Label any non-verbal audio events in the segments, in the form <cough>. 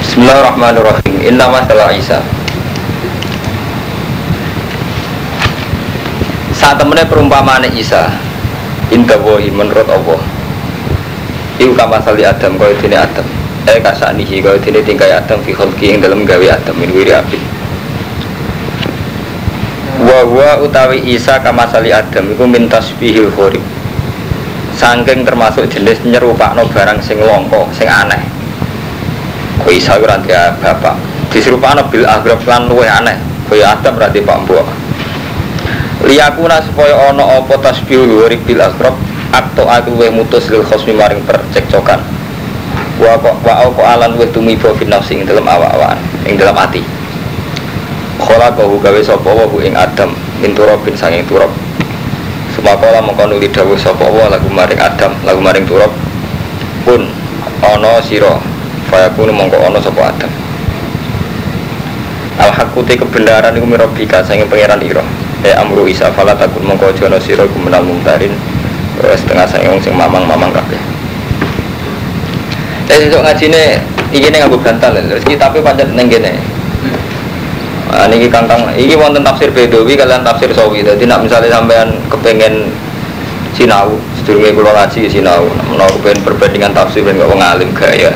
Bismillahirrahmanirrahim. Inna masalah Isa. Saat temennya perumpamaan Isa, Indah wohi menurut Allah. Iku kama sali Adam kau ini Adam. Eh kasanihi kau ini tingkai Adam fi kholki yang dalam gawe Adam min wiri abid. Wa wa utawi Isa kama sali Adam iku min tasbihil khurib. Sangking termasuk jenis nyerupakno barang sing longko, sing aneh. Kau Isa ora dia bapak. Diserupakno bil agrab lan luwih aneh. Kaya Adam berarti pak mbok. Liyakuna supaya ono apa tasbihul khurib bil agrab atau aku we mutus lil khosmi maring percekcokan wa kok wa kok alan we tumiba fi nafsi ing dalam awak-awakan ing dalam ati khola kau gawe sapa wa ing adam min turabin sanging turab sumakola mongko nuli dawuh sapa wa lagu maring adam lagu maring turab pun ana sira fayakunu mongko ana sapa adam al hakuti kebenaran iku mirabika sanging pangeran ira eh amru isa fala takun mongko aja ana sira gumenal mumtarin setengah saya sing mamang-mamang kabeh. Eh sesuk ngajine iki ning nganggo bantal lho. Iki tapi pancet ning kene. Nah, niki kangkang, iki wonten tafsir Bedawi kalian tafsir Sawi. Dadi nak misalnya sampean kepengen sinau, sedurunge kula ngaji sinau, menawa kepengen perbandingan tafsir ben kok wong gaya.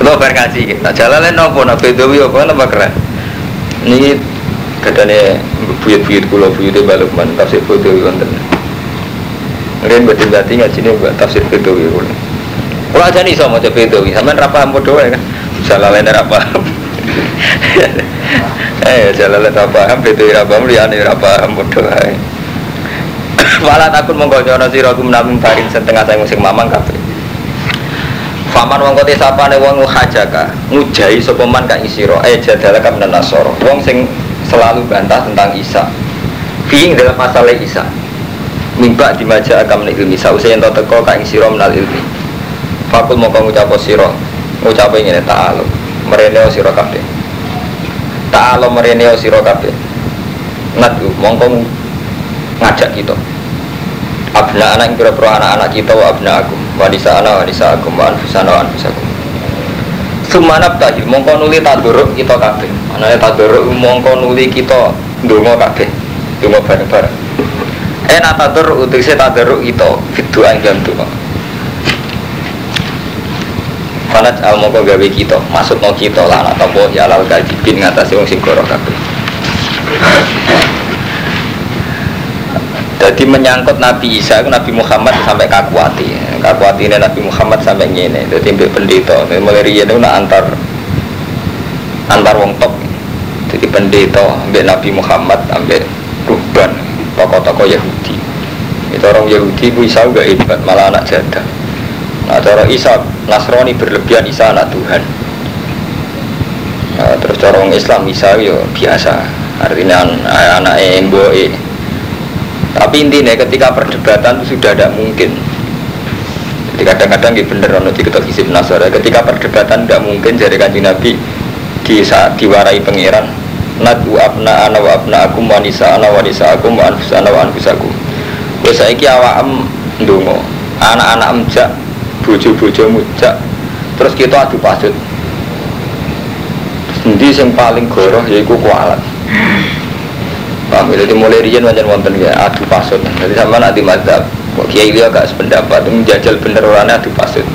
Untuk bar ngaji, tak jalane nopo nak Bedawi apa napa keren. Niki kadane buyut-buyut kula baluk man tafsir Bedawi wonten. Kemudian batin batin ngaji ini buat tafsir Bedawi pun. Kalau aja nih sama coba Bedawi, sama rapa bodoh ya kan? Salah lain rapa. Eh, salah lain rapa, Bedawi rapa, melihat rapa bodoh. <coughs> Malah takut mengkocono siro aku menabung barin setengah saya musim mamang kafe. Faman wong kote sapa ne wong hajaka ngujai sopeman kang isiro eh jadalah kam nasoro wong sing selalu bantah tentang Isa. Fiing dalam masalah Isa. Mimba dimaja agam nek ilmi. Sause yen teko kang sira menal ilmi. Fakul moko ngucap sira ngucap ngene ta'ala merene sira kabeh. Ta'ala merene sira kabeh. Ngadu mongko ngajak kita abna anak kira pira anak-anak kita wa abna aku wanisa ana wanisa aku wa anfusana wa anfusakum. Sumanap tahi mongko nuli taduruk kita kabeh. Anane taduruk mongko nuli kita ndonga kabeh ndonga bareng-bareng. Ena tadur utusnya tadur itu Fitu anggam tuh Fanat al moko gawe kita Maksud no kita lah Anak topo ya lal gajibin Ngatasi wong sing kabeh Jadi menyangkut Nabi Isa itu Nabi Muhammad sampai kakuati. Kakuati ini Nabi Muhammad sampai ngene. Jadi mbak pendeta. Mulai riyen itu antar Antar wong top Jadi pendeta Mbak Nabi Muhammad Sampai ruban Tokoh-tokoh Yahudi. Itu orang Yahudi itu Isa gak hebat Malah anak jadah. Nah cara Isa Nasrani berlebihan Isa anak Tuhan. Nah, Terus cara orang Islam Isa yo biasa. Artinya anak emboe tapi intinya ketika perdebatan itu sudah tidak mungkin. Jadi kadang-kadang gitu bener ono kita hisib nasara ketika perdebatan tidak mungkin jadi kanji nabi di saat diwarai pangeran nadu abna ana wa abna aku wanisa ana wanisa aku wa anfus ana wa anfus aku wes saiki awakam ndonga anak-anak emjak bojo-bojo mujak terus kita adu pasut Endi sing paling goroh yaiku kualat Paham ya? Jadi mulai rian wajan wonten ya adu pasut. Jadi sama nanti madzhab. Kok kiai dia agak sependapat menjajal bener orangnya adu pasut.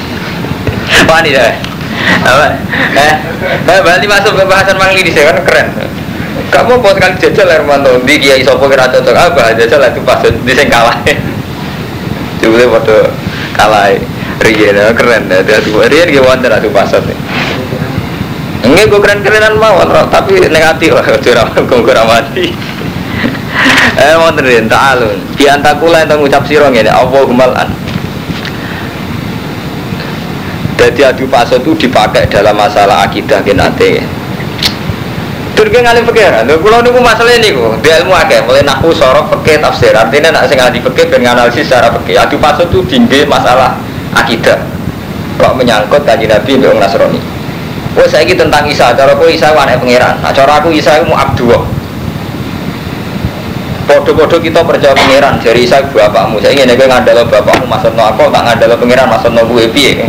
<laughs> Apa nih deh? Apa? Eh, berarti masuk ke bahasan mang ini kan keren. Kamu mau sekali jajal Hermanto di kiai sopo kira cocok apa jajal adu pasut di sing kalah. Coba <laughs> waktu kalah rian keren. Adu rian gimana adu pasut nih. Enggak gue keren-kerenan mawon, tapi negatif lah gue mati. <laughs> eh mau terin ta'alun di antakula yang ngucap sirong ini Allahumma an jadi adu paso itu dipakai dalam masalah akidah kinate Turki ngalim pikir, lho kula niku masalah ini kok, di ilmu akeh, mulai naku sorok fikih tafsir. Artinya nak sing ahli fikih ben analisis secara fikih. Adu paso itu tinggi masalah akidah. Kok menyangkut kanjeng Nabi mbek Nasrani. Wah saya tentang Isa, cara aku Isa wane pangeran. Nah, cara aku Isa mau abdua. Podo-podo kita percaya pangeran. Jadi Isa bapakmu. Saya ingin gue ngandalo bapakmu maksud no aku, tak ngandalo pangeran maksud no gue piye.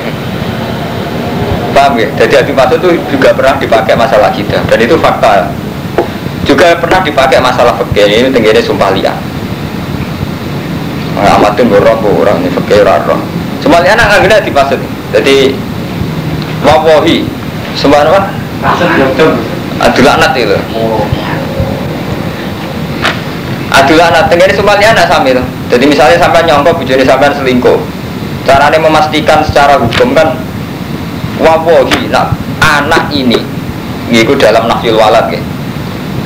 Paham ya? Jadi hati pasut itu juga pernah dipakai masalah kita dan itu fakta. Juga pernah dipakai masalah fakir ini tenggine sumpah liat. Amatin borong orang ini fakir roh. Sumpah liat anak di pasut. Jadi wawahi sumpah apa? Adul anak itu. Adul anak tenggine sumpah liat anak sambil. Jadi misalnya sampai nyongkok bujuni sampai selingkuh. Caranya memastikan secara hukum kan wawohi nak anak ini itu dalam nafil walad ya.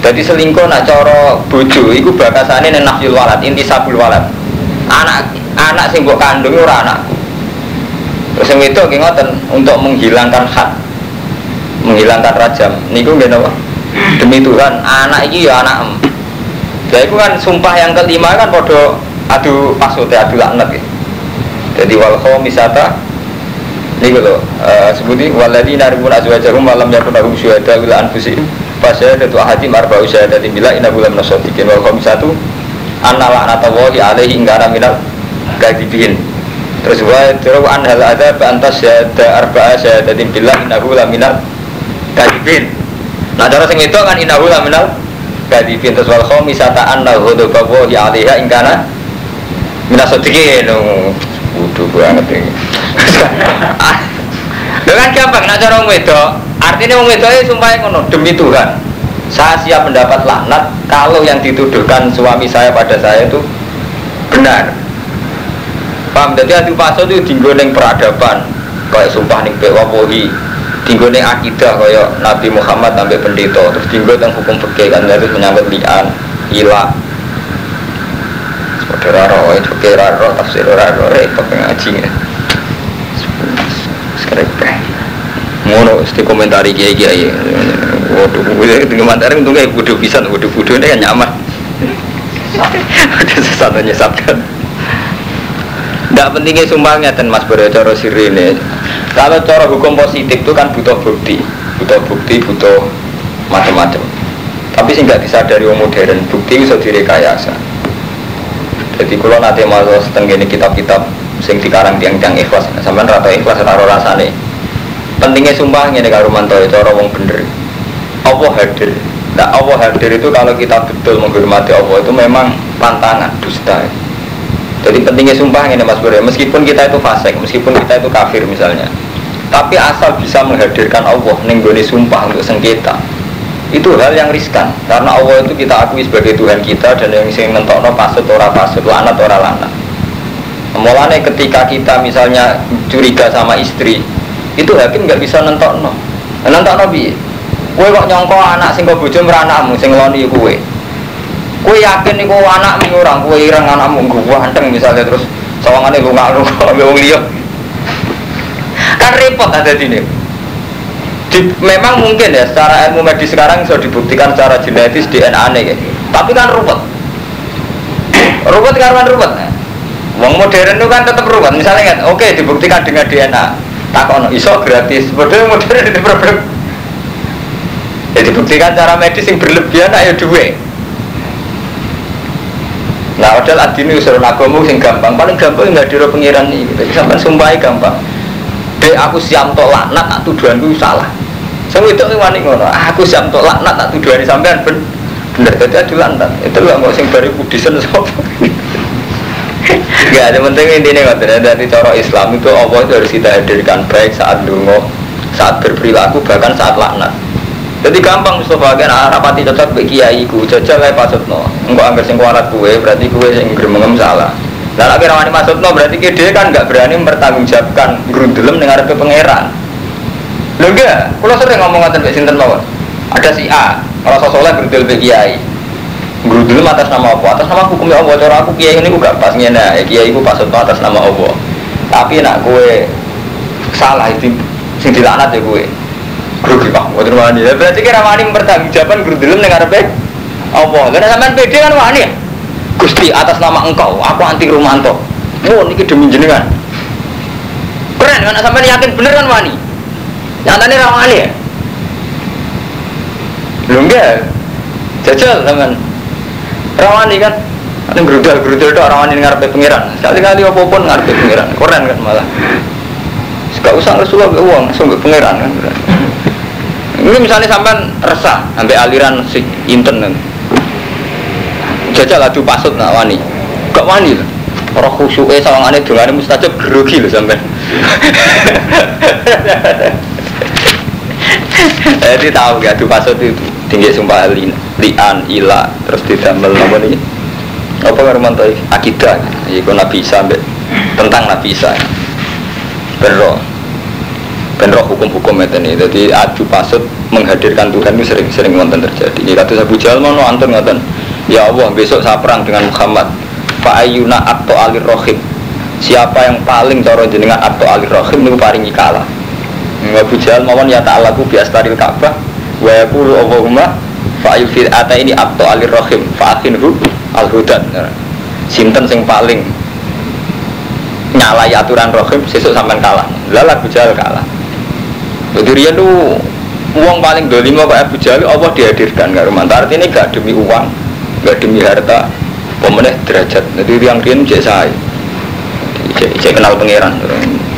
Jadi selingkuh nak coro bojo iku bakasane ning nafil walad inti sabul walad. Anak anak sing mbok kandung ora anak. Terus yang itu ngoten untuk menghilangkan hak menghilangkan rajam niku nggih napa? Demi Tuhan anak iki ya anak em. Ya itu kan sumpah yang kelima kan podo adu pasute adu laknat ya. Jadi wal misata ini gitu uh, sebuti waladhi naribun azwajahum malam yakun lahum syuhada wila anfusihim fasyahadatu ahadim arba'u syahadatin bila inna bulan nasodikin wal satu anna la'natawahi alaihi ingkara minal kadibin terus wa terus an hal ada antas syahada arba'a syahadatin bila inna bulan minal kadibin nah cara sing itu kan inna bulan minal kadibin terus wal khomisata anna hudubawahi alaiha ingkara minal sodikin bodoh banget ini. <laughs> Dengan gampang nak cara wedok. Artinya wedok itu sumpah ngono demi Tuhan. Saya siap mendapat laknat kalau yang dituduhkan suami saya pada saya itu benar. Paham? Jadi hati paso itu neng peradaban. Kayak sumpah neng bewapohi tinggal neng akidah kayak Nabi Muhammad sampai pendeta terus tinggal neng hukum fikih kan itu menyangkut lian ilah Saudara roh, itu kira roh, tafsir roh, repot ngaji ya. Sekarang Ngono, mesti komentari kiai kiai. Waduh, gue komentari untungnya bodoh bisa, bodoh bodoh ini kan nyaman. Sesuatu nyesatkan. Tidak pentingnya sumbangnya dan Mas Bro cara siri ini. Kalau cara hukum positif itu kan butuh bukti, butuh bukti, butuh macam-macam. Tapi sih nggak disadari orang modern, bukti bisa direkayasa. Jadi kalau nanti masuk setengah ini kitab-kitab sing dikarang tiang-tiang ikhlas, sampai rata ikhlas rata rasane. Pentingnya sumpah ini kalau mantau itu orang wong bener. Allah hadir. Nah Allah hadir itu kalau kita betul menghormati Allah itu memang pantangan dusta. Jadi pentingnya sumpah ini Mas Bro, meskipun kita itu fasik, meskipun kita itu kafir misalnya, tapi asal bisa menghadirkan Allah nenggoni sumpah untuk sengketa, itu hal yang riskan. Karena Allah itu kita akui sebagai Tuhan kita dan yang sing no pasut ora pasut lanat ora lanat. Mulanya ketika kita misalnya curiga sama istri itu hakim nggak bisa nentokno. Nentokno bi kue kok nyongko anak sing kau bojo meranakmu sing loni kue yakin nih kue anak orang kue irang anakmu. Gue hanteng misalnya terus sawangannya lu nggak lu kalau lihat kan repot ada di sini di, memang mungkin ya secara ilmu medis sekarang sudah dibuktikan secara genetis DNA nih tapi kan ruwet. Ruwet karena ruwet. Wong modern itu kan tetap ruwet. Misalnya kan oke dibuktikan dengan DNA tak ono iso gratis. Bodoh modern itu problem. Ya dibuktikan cara medis yang berlebihan ayo duwe nah padahal adini usul agama sing gampang paling gampang nggak diro pengiran nih gitu. sampai sumpahi gampang Dek aku siam tolak nak tuduhanku salah saya itu wani ngono. Aku siap untuk laknat tak tuduh hari sampean ben bener tadi adu lantat. Itu lah mau sing bari kudisen sapa. <laughs> Gak ada penting intinya ngoten dari cara Islam itu Allah itu harus kita hadirkan baik saat dungo, saat berperilaku bahkan saat laknat. Jadi gampang Mustafa kan rapati cocok bagi kiai ku jajal ae pasutno. Engko anggar sing kualat kue berarti kue sing gremengem salah. Dan akhirnya wani masukno berarti dia kan nggak berani mempertanggungjawabkan grundelem dengan pangeran. Lho enggak, kalau sering ngomong ngatain Mbak Sinten. Ada si A, merasa soleh berdil be kiai. Grudul atas nama apa? Atas nama hukumnya Allah. Cara aku kiai ini gak pas ngene, ya kiai ku pas atas nama Allah. Tapi nak gue salah itu sing dilaknat ya gue. Grogi Pak, mboten wani. Ya berarti kira wani mempertanggungjawaban grudul ning ngarepe Allah. Lah sampean pede kan wani ya? Gusti atas nama engkau, aku anti Rumanto. Oh niki demi jenengan. Keren kan sampean yakin bener kan wani? Nyatanya rawani ya? Lu enggak? Jajal teman. Rawani kan? Ini gerudal itu rawani ngarepe pengiran. Sekali kali apa pun ngarepe pengiran. Keren kan malah. Gak usah Rasulullah be uang, sampai pangeran kan. Ini misalnya sampean resah sampai aliran si internet. Jajal adu pasut nak wani. Gak wani lah. Orang khusyuknya sawangane dongane mustajab grogi lho sampean. <laughs> Jadi tahu gak adu pasut itu tinggi sumpah li, lian ila terus didamel apa nih? Apa ngaruman tuh akidah? Iku nabi sampai tentang nabi Isa. Benro, benro hukum-hukum itu nih. Jadi adu pasut menghadirkan Tuhan itu sering-sering nonton terjadi. Ini kata Abu Jahal mau nonton nonton. Ya Allah besok saya perang dengan Muhammad. Pak Ayuna atau alir rohim. Siapa yang paling coro jenengan atau alir rohim itu paringi kalah. Abu Jahal mawon ya ta'alaku biastaril Ka'bah wa yaqulu Allahumma fa'il fil ata ini atau alir rohim fa'akinhu al hudan sinten sing paling nyalai aturan rohim sesuk sampean kalah lalu Abu Jahal kalah jadi dia tuh uang paling dolima Pak Abu Jahal Allah dihadirkan nggak rumah. Artinya gak demi uang gak demi harta pemenang derajat. Jadi yang dia cek saya. Cek kenal pangeran.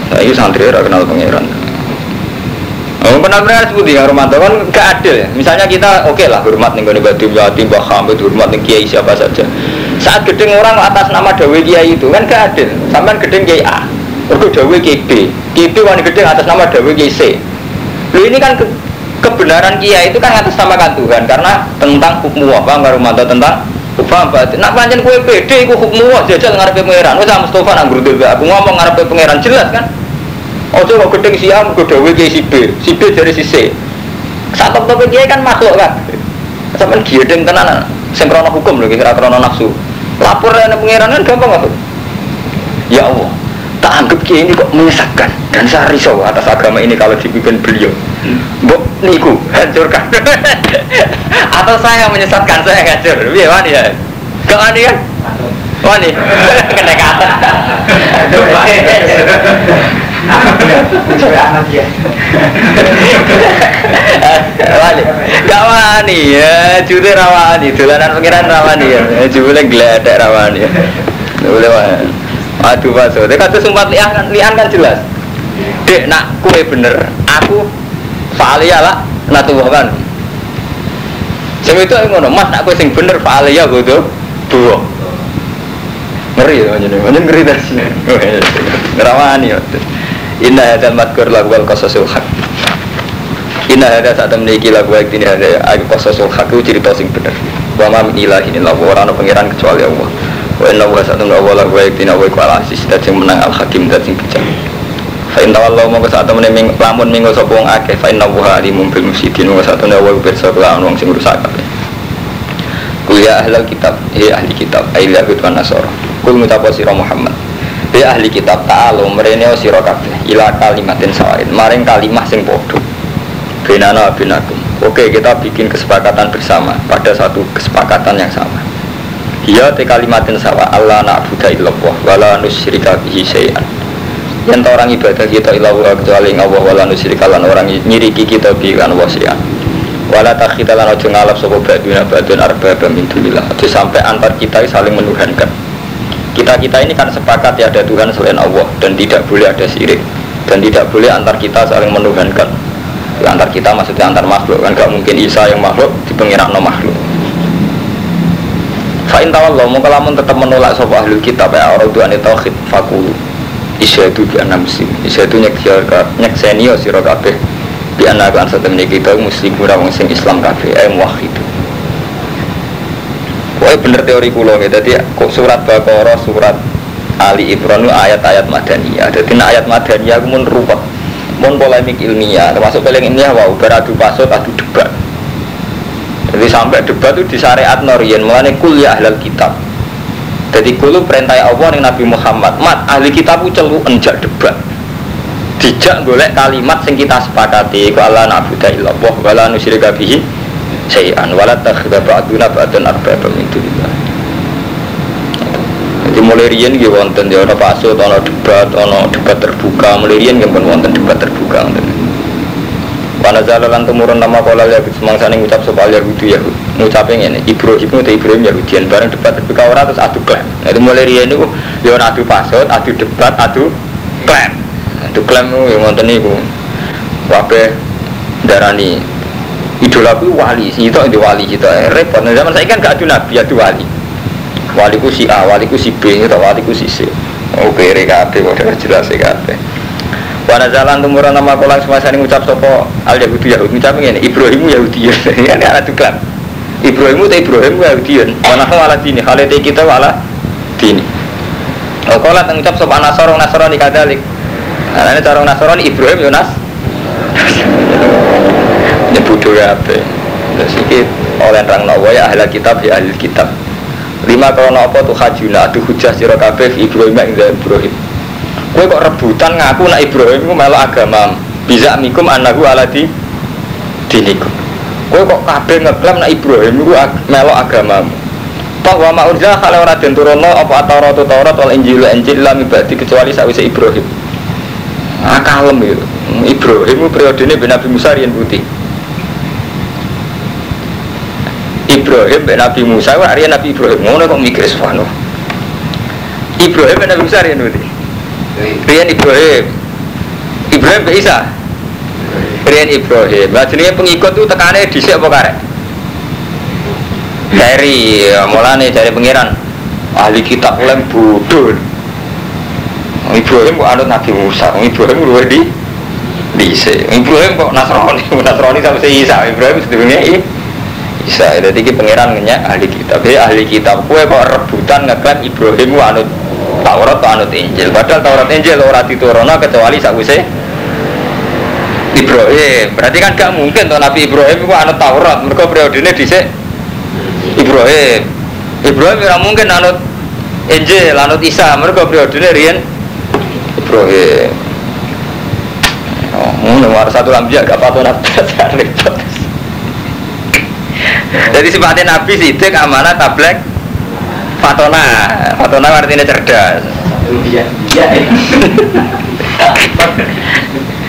Saya santri kenal pangeran. Oh, benar-benar seperti ya Romanto kan gak adil ya. Misalnya kita oke okay lah hormat nih kalau Badim Yatim, Mbah Hamid, hormat nih Kiai siapa saja. Saat gedeng orang atas nama Dawe Kiai itu kan gak adil. Sampai gedeng Kiai A, Dawe Kiai B, B wani gedeng atas nama Dawe Kiai Lu ini kan ke kebenaran Kiai itu kan atas nama kan Tuhan karena tentang hukum apa nggak Romanto tentang Paham berarti, nak pancen kue pede, kue hukum wah jajal ngarepe pangeran. Wes Mustafa nang grudul aku ngomong ngarepe pangeran jelas kan? Ojo kok gedeng si A, gue dawe si B, si B dari si C. Saat top dia kan makhluk kan. Sampai gedeng tenan, sengkrono hukum loh, kira krono nafsu. Lapor pengiran kan gampang apa? Ya Allah, tak anggap kiai ini kok menyesatkan dan saya risau atas agama ini kalau dipimpin beliau. Bok niku hancurkan. <laughs> Atau saya menyesatkan saya hancur. Biar wani ya. Gak wani kan? Wani. <laughs> Kena kata. <laughs> Wani, gak wani ya, jute rawani, dolanan pengiran rawani ya, jule geledek rawani ya, boleh wani. Aduh paso, dia kata lian kan, lian kan jelas. Dek nak kue bener, aku faalia lah, nak tuh kan. Sing itu ngono, mas nak sing bener faalia gue tuh, dua. Ngeri ya, jadi ngeri dari sini. Ngerawani ya. Inna hadal madkur lagu wal qasasul haq Inna hadal saat memiliki lagu wal ini ada aku qasasul haq itu cerita sing bener Wa ma min ilahin illa wa orang pengiran kecuali Allah Wa inna wa saat Allah lagu wal ini wa iku asis dan sing menang al hakim dan sing bijak Fa inna wallahu mongko saat temene ming lamun minggu sapa wong akeh fa inna wa alimum bil mufsidin wa saat temene wa pirsa kelawan wong sing rusak kabeh Kul ya ahlal kitab, ya ahli kitab, yahud wa nasara Kul mutapa sira Muhammad Be ahli kitab ta'alu merene sira kabeh ila kalimatin sawain maring kalimah sing padha. Benana binakum. Oke, kita bikin kesepakatan bersama pada satu kesepakatan yang sama. Dia te kalimatin sawa Allah na'budu illallah wala nusyrika bihi syai'an. Yang orang ibadah kita ilallah kecuali Allah wala nusyrika lan orang nyiriki kita bi lan wasian. Wala takhita lan aja ngalap sapa baduna badun arbaba min dunillah. Aja sampai antar kita saling menuhankan. Kita kita ini kan sepakat ya ada Tuhan selain Allah dan tidak boleh ada syirik. Dan tidak boleh antar kita saling menuhankan. Ya, antar kita maksudnya antar makhluk kan. Gak mungkin Isa yang makhluk di pengirak no makhluk Fa'in tawallah mau kalamun tetap menolak sopa ahli kitab ya orang tuan itu tauhid fakulu itu bi anna muslim itu nyek nyek senio siro kabeh bi anna kan satu kita muslim kurang sing Islam kabeh eh muwahhid bener teori kulo gitu. Jadi surat Baqarah, surat Ali Imran ayat-ayat Madaniyah. Jadi ayat Madaniyah aku mun ruwet. Mun polemik ilmiah, termasuk paling ilmiah wow, beradu pasut, adu debat. Jadi sampai debat itu di syariat Norian, mengenai kuliah ahlal kitab. Jadi kulo perintah Allah nih Nabi Muhammad, mat ahli kitab itu celu enjak debat. Dijak golek kalimat sing kita sepakati, kalau nabi illallah wala nusyrika bihi sayan wala takhidha ba'duna ba'dan arbaba min jadi mulai rian gitu wonten ya ono pasut ono debat ono debat terbuka. Mulai rian gitu wonten debat terbuka wonten Wana zalalan temurun nama kola Yahud semangsa nih ngucap soal Yahudi Yahud ngucapnya ini Ibrahim itu Ibrahim Yahudian bareng debat terbuka orang terus adu klaim nah itu mulai rian itu ya adu pasut adu debat adu klaim Diklaim yang ngonten niku. Kabeh darani idola ku wali, itu itu wali kita repot. Nah, zaman saya kan gak ada nabi, ada wali. Wali ku si A, wali ku si B, itu wali ku si C. Oh kere kabeh, udah jelas kabeh. Wana jalan tumuran nama kolang semasa ini ngucap sopo al Yahudi Yahudi. Ngucap ini Ibrahimu Yahudi. Ini ada tukang Ibrahimu te Ibrahim Yahudi. <laughs> Wana malah dini halnya kita malah dini. Kolat ngucap sopo Nasoro di kadalik Nah ini cara Nasoro Ibrahim Yunas <laughs> Ini bodoh ya apa Terus ini oleh rang nawa ya ahli kitab ya ahli kitab. Lima kalau apa tuh hajuna? Aduh hujah sirah kabeh Ibrahim yang Ibrahim Gue kok rebutan ngaku nak Ibrahim gue melok agama bisa mikum anakku ala di dinikum Gue kok kabeh ngeklaim nak Ibrahim gue melok agama Toh wa ma'urja kalau ora den turono apa Taurat Taurat wal Injil Injil lam ibadi kecuali sakwise Ibrahim. Ah kalem itu. Ibrahim periode ini ben Nabi Musa riyen putih. Ibrahim ben Nabi Musa riyen Nabi Ibrahim ngono kok mikir sono. Ibrahim ben Nabi Musa riyen putih. Rian Ibrahim. Ibrahim ke Isa Rian Ibrahim. Nah jenisnya pengikut itu tekannya di apa karek? Dari ya, mulane dari pengiran Ahli kitab lem bodoh Ibrahim kok anut Nabi Musa? Ibrahim luar di Dise Ibrahim kok Nasrani? <laughs> Nasrani sama si Isa. Ibrahim sebenarnya Isa. Jadi ini pengiran ngenyak ahli kitab. Ya ahli kitab kue kok rebutan ngeklaim Ibrahim anut Taurat atau anut Injil. Padahal Taurat Injil ora diturunno kecuali sakwise Ibrahim. Berarti kan gak mungkin tuh Nabi Ibrahim itu anut Taurat. Mereka periodenya dhisik Ibrahim. Ibrahim ora mungkin anut Injil, anut Isa. Mereka periodenya riyen Ibrahim. Oh, nomor satu lambiak gak patut nabi repot. <laughs> Jadi sifatnya Nabi sidik amanah tablek Fatona, Fatona artinya cerdas. Iya, iya. <laughs>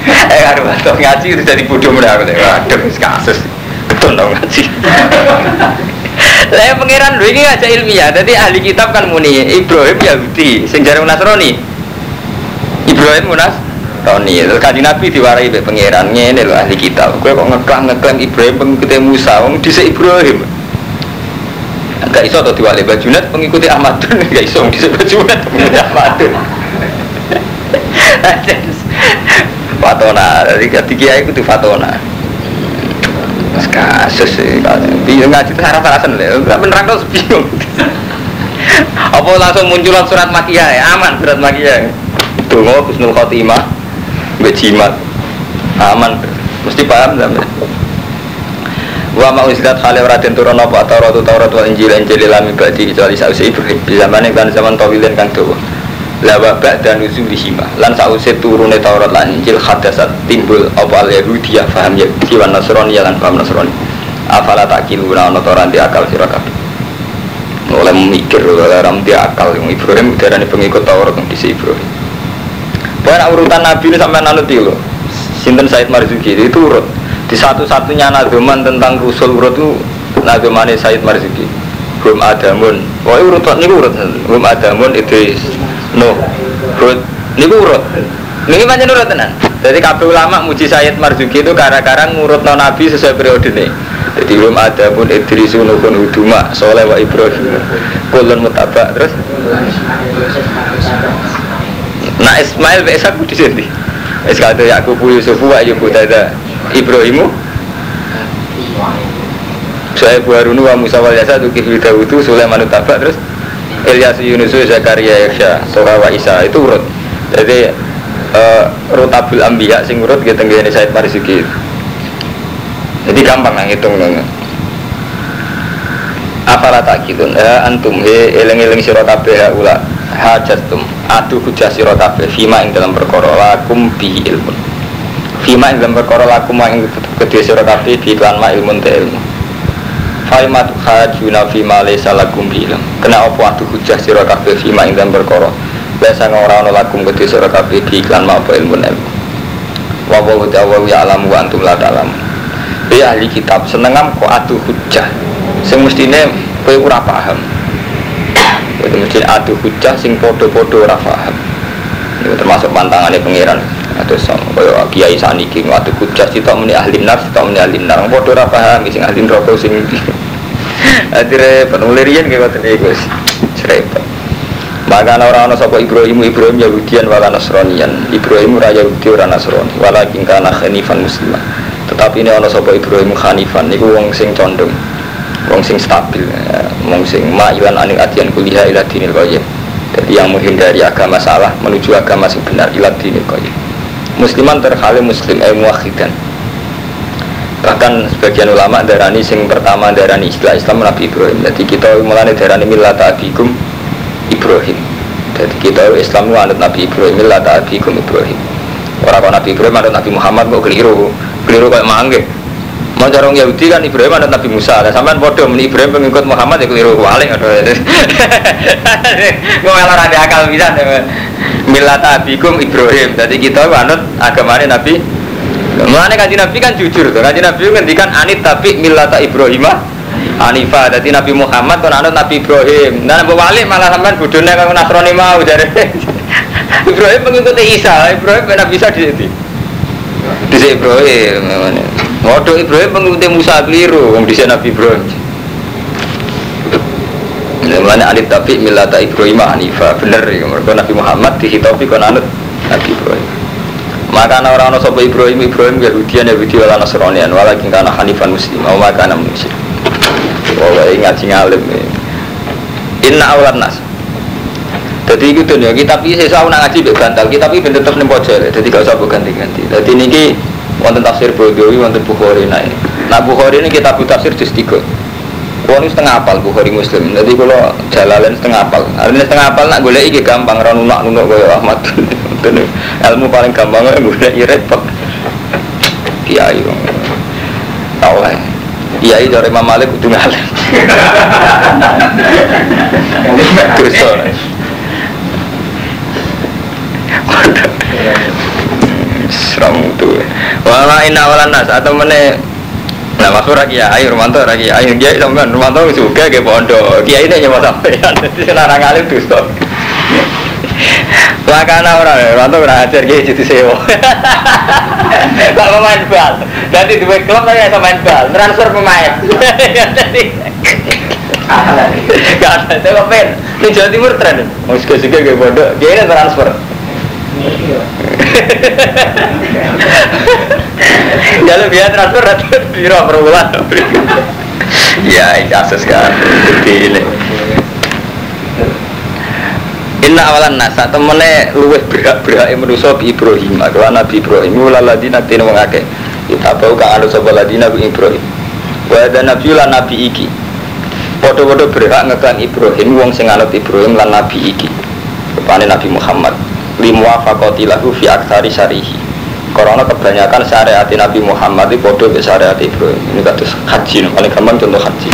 Eh, aduh, atau ngaji itu jadi bodoh mudah aku Waduh, kasus. Betul dong ngaji. <laughs> Saya pangeran dulu ini aja ilmiah. Jadi ahli kitab kan muni Ibrahim Yahudi, sing jarang Nasrani. Ibrahim Munas Roni, terus kaji Nabi diwarai be pangeran ini loh ahli kitab. Gue kok ngeklaim ngeklaim Ibrahim pengikut Musa, wong dhisik Ibrahim. Gak iso atau diwali bajunet pengikuti Ahmad <laughs> Gak iso di bajunet pengikuti Ahmad <laughs> Fatona, jadi ketika itu tuh Fatona. Kasus sih, bingung ngaji itu sarah sarasan lah, nggak beneran kau <laughs> bingung. Apa langsung munculan surat makiyah ya, aman surat makiyah. Tuh mau Husnul Khotimah, bejimat, aman, mesti paham sampai wa ma usidat khale ora turun apa? Taurat Taurat wal Injil Injil lam ibadi kecuali sausi Ibrahim. Di zaman kan zaman kan dawa. La wa ba'da nuzulihima. Lan sausi turune Taurat lan Injil hadasat timbul apa? Al Yahudi ya paham ya? Wan Nasrani ya lan paham Nasrani. Afala takiluna ana ora di akal sira kabeh. Oleh mikir oleh ram di akal. Ibrahim darani pengikut Taurat disi Ibrahim. Dan urutan Nabi ini sampai nanti loh Sinten Said Marzuki? Itu urut di satu-satunya nadoman tentang Rasul urut itu nadomane Said Marzuki Hum Adamun Wah urut ini urut. Hum Adamun Idris. Nuh. Hud ini urut. Ini macam urut tenan. Jadi kabeh ulama muji Said Marzuki itu karena-karena ngurut no Nabi sesuai periode ini jadi Hum Adamun Idris Nuhun Huduma Soleh wa Ibrahim. Kulun Mutabak terus? Nah Ismail Besak di sini. Es kata Yakub Yusuf wa Ayub Tada Ibrahimu? Saya Harunu wa Musa wal Yasa Tukif Dawudu Sulaiman Tabak terus. Ilyas Yunus Zakaria Irsya Sora wa Isa itu urut. Jadi uh, Rutabul Ambiya sing urut gitu ngene Said Marzuki jadi gampang lah ngitung nang Apalah tak gitu ya antum he eleng eleng sira kabeh ya ula hajatum adu hujah sira kabeh fima ing dalam perkara lakum bi ilmun Fima ing dalam perkara laku ma ing kedua sira kabeh bi iklan ma ilmun te ilmu. Faimat hajuna fima laysa lakum bi ilm. Kena apa adu hujah sira kabeh fima ing dalam perkara. Biasa ora ana lakum kedua sira kabeh bi iklan ma apa ilmun ilmu. Wa wa ya alam wa antum la ta'lam. Ya ahli kitab senengam kok adu hujah. Sing mestine kowe paham. Itu mesti adu hujah sing podo-podo ora paham. Itu termasuk pantangannya pangeran. kados kaya kiai saniki waktu kujas kita muni ahli nar kita muni ahli nar padha ora paham sing ahli neraka sing <laughs> akhirnya penulirian kayak ngoten iki cerita. Maka orang orang sapa Ibrahim Ibrahim Yahudian wala Nasranian Ibrahim ora Yahudi ora Nasrani walakin kana khanifan musliman. Tetapi ini orang sapa Ibrahim khanifan niku wong sing condong wong sing stabil wong sing ma'ilan anil adian kuliah ila dinil qayyim jadi yang menghindari agama salah menuju agama sing benar ila dinil qayyim musliman terkali muslim eh muwahhidan bahkan sebagian ulama darani sing pertama darani istilah Islam Nabi Ibrahim. Jadi kita mulai darani millata abikum Ibrahim. Jadi kita Islam anut Nabi Ibrahim millata abikum Ibrahim. Orang Nabi Ibrahim anut Nabi Muhammad kok keliru. Keliru kayak mangge Mau corong Yahudi kan Ibrahim ada Nabi Musa. Nah, sampean bodoh meni Ibrahim pengikut Muhammad ya keliru walik atau Gue malah ada akal bisa. Milat abikum Ibrahim. Jadi kita anut agamanya Nabi. Mulane kaji Nabi kan jujur tuh. Kaji Nabi ngendikan anit tapi milata Ibrahimah Hanifah. Jadi Nabi Muhammad kan anut Nabi Ibrahim. Nah, Nabi Wali malah sampean budune kang Nasrani mau jadi <laughs> Ibrahim mengikuti Isa. Ibrahim Nabi bisa di sini. Di Ibrahim. Waduh Ibrahim mengikuti Musa keliru, wong dhisik Nabi Ibrahim. Mana alif tapi milata Ibrahim Hanifa bener ya mereka Nabi Muhammad dihitopi kon anut Nabi Ibrahim. Maka orang-orang sopo Ibrahim Ibrahim Yahudian Yahudi wala Nasranian walakin kana Hanifan Muslim wa maka kana musyrik. Wah ngaji ngalim. Inna awlan nas. Jadi itu tuh ya kitab ini saya nak ngaji bantal kitab ini tetap nih pojok jadi gak usah ganti-ganti. Jadi ini wonten tafsir Bodowi, wonten Bukhari ini. Nah Bukhari ini kita tafsir juz tiga. Wong ini setengah apal Bukhari Muslim. Jadi kalau jalalan setengah apal. Artinya setengah apal nak golek iki gampang ra nunak nunak kaya Ahmad. <laughs> Ilmu paling gampang <laughs> golek repot. Kiai wong. Tahu lah. Kiai dari Imam Malik kudu ngalim. <laughs> Dosa. Seram itu. Wala inna walan nas atau mana Nah maksud lagi ya, ayo Romanto lagi, ayo dia sampean. Romanto juga ke pondok, kiai ini nyawa sampean, <laughs> jadi larang alim tuh stop. <laughs> Lakana orang, Romanto orang ajar kiai jadi sewa. <laughs> Gak main bal, jadi dua klub saya bisa main bal, transfer pemain. Gak ada, saya pengen. Ini Jawa Timur tren, mau suka-suka ke pondok, kiai ini transfer. <laughs> Kalau biar transfer atau biro per bulan. Ya, ini kasus kan. Jadi ini. Inna awalan nasa temene luweh berak berak manusia bi Ibrahim adalah Nabi Ibrahim wala ladina tin wong akeh kita bau kang anu sapa ladina bi Ibrahim wa ada nabi lan nabi iki padha-padha berak ngekang Ibrahim wong sing anut Ibrahim lan nabi iki rupane Nabi Muhammad limuwafaqati lahu fi aktsari syarihi karena kebanyakan syariat Nabi Muhammad itu bodoh ke syariat Ibrahim. Ini kata haji paling gampang contoh haji.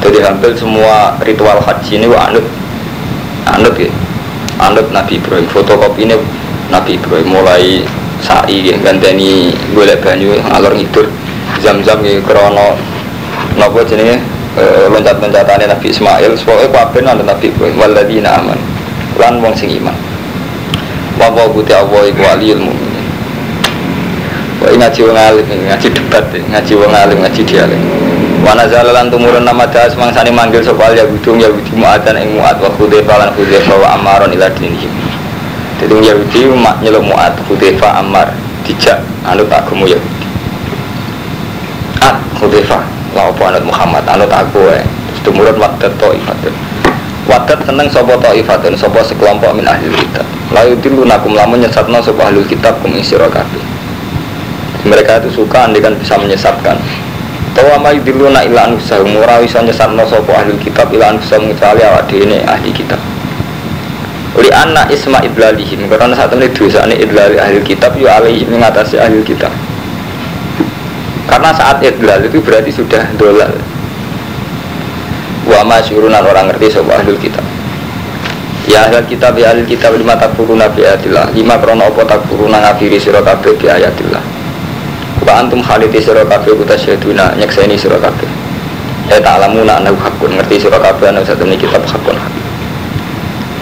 Jadi hampir semua ritual haji ini anut anut ya. Anut Nabi Ibrahim. Fotokopi ini Nabi Ibrahim. Mulai sa'i ya ganteni golek banyu alur ngidur. Zam-zam ya krono nopo jenenge? E, loncat-loncatane Nabi Ismail. Pokoknya kabeh anut Nabi Ibrahim. Waladina aman. Lan wong sing iman. Wawa buti Allah iku wali ilmu Wah ngaji wong alim, ngaji debat, ngaji wong alim, ngaji dialek. Wana zalalan tumurun nama das mangsani manggil sopal ya budung ya budi muatan ing muat wa khudaifa lan khudaifa wa amaron ila dinihim. Jadi Yahudi mak nyeluk muat khudaifa amar dijak anut agama Yahudi. Ah khudaifa la apa anut Muhammad anut aku. Terus tumurun wadat taifatun. Wadat seneng sapa taifatun sapa sekelompok min ahli kitab. Lalu tilu nakum lamun nyesatno sapa ahli kitab kum mereka itu suka andikan bisa menyesatkan. Tawa ma yudiluna ila anfusahum. Ora iso nyesatno sapa ahli kitab ila anfusahum kecuali awak dhewe ahli kitab. Uli anna isma idlalihim karena saat ini dosane idlali ahli kitab ya alaihi mengatasi ahli kitab. Karena saat idlal itu berarti sudah dolal. Wa masyurunan orang ngerti sapa ahli kitab. Ya ahli kitab ya ahli kitab lima takfuruna bi ayatillah lima krono apa takfuruna ngafiri sira kabeh Wa antum khaliti sira kabeh kutasyaduna nyekseni sira kabeh. Ya ta'lamuna annahu hakun ngerti sira kabeh satu ini kitab hakun.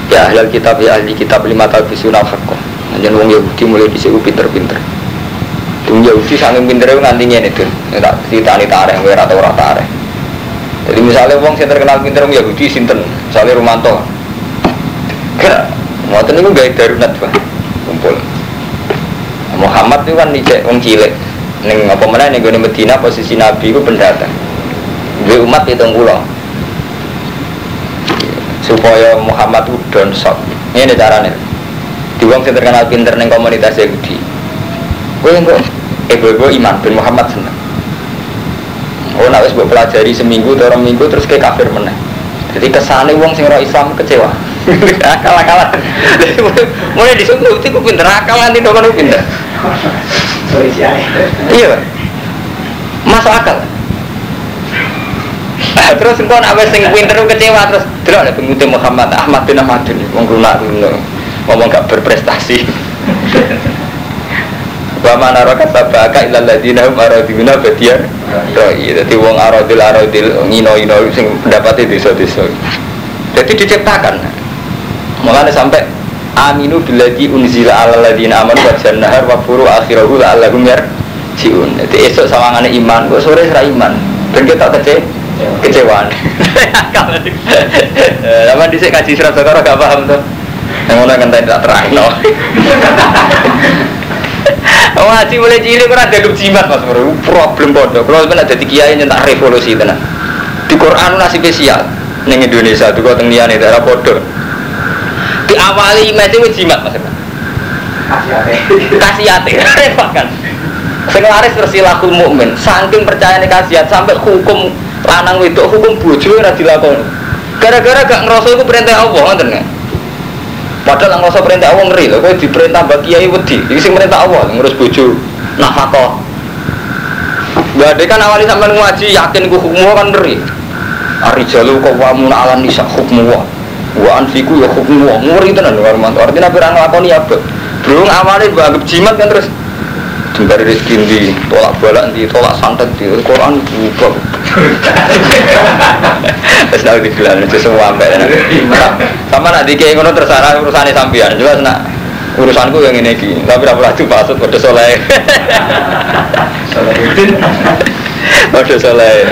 Ya ahli kitab ya ahli kitab lima talbisuna hakun. Anjen wong Yahudi mulai dhisik pinter-pinter. Wong Yahudi saking pintere nganti ngene itu. Tak ditani tareh kowe ora tau ora. Jadi misalnya wong sing terkenal pinter wong Yahudi sinten? Misalnya Romanto. Kira ngoten niku gawe darunat, Pak. Kumpul. Muhammad itu kan dicek wong cilik. Ning apa meneh ning gone Medina posisi Nabi itu pendatang. Duwe umat hitung pulau supaya Muhammad itu down shock ini caranya di wong sing terkenal pinter neng komunitas Yahudi. Gue kok ibu-ibu iman bin Muhammad seneng. Oh nak wis pelajari seminggu atau minggu terus kayak kafir meneh jadi kesane wong sing roh Islam kecewa. Akal-akalan. Mulai disuruh itu ku pinter akal nanti dong kan pinter iya masuk akal. Terus engkau nak wes sing pinter kecewa terus delok ada pengikuti Muhammad Ahmad bin Ahmad ini wong lunak ngomong gak berprestasi Wa mana raka sabaka ilal ladina hum aradina badian Roi, jadi wong aradil aradil ngino-ino sing pendapatnya desa-desa. Jadi diciptakan. Makanya sampai Aminu biladi unzila ala ladina aman wa jannahar wa furu akhirahu la'allahum yarjiun. Jadi esok sawangane iman, kok sore serah iman? Dan kita kecewa kecewaan. Lama di sini kaji surat Bakara gak paham tuh yang mana kan tidak terang no <laughs> Oh ngaji mulai cilik kan ada jimat mas bro. Problem bodoh. Kalau sebenarnya ada kiai nyentak revolusi tenan di Quran nasi spesial. Neng Indonesia tuh tengian itu era bodoh. Diawali image jimat mas kasih hati <laughs> repot kan? Senglaris tersilakul mukmin, saking percaya nih kasihat sampai hukum lanang itu hukum bojo ora dilakoni. Gara-gara gak ngerasa itu perintah Allah ngoten Padahal ngerasa perintah Allah ngeri lho, kowe diperintah mbak kiai wedi. Iki sing perintah Allah ngurus bojo nafkah. Ade kan awali sampean ngaji yakin ku hukum kan ngeri. Ari jalu kok wamun ala nisa hukum wa. Wa anfiku ya hukum wa. Ngeri tenan lho Artinya ora nglakoni apa. Belum awalnya mbak anggap jimat kan terus Jembari rezeki di tolak balak di tolak santet di Quran buka. <laughs> Terus tahu di bulan itu semua sampai. Sama nak dikei ngono terserah urusannya sampean. Jelas nak urusanku yang ini ki. Tapi apa lagi pasut pada soleh. <laughs> Pada soleh.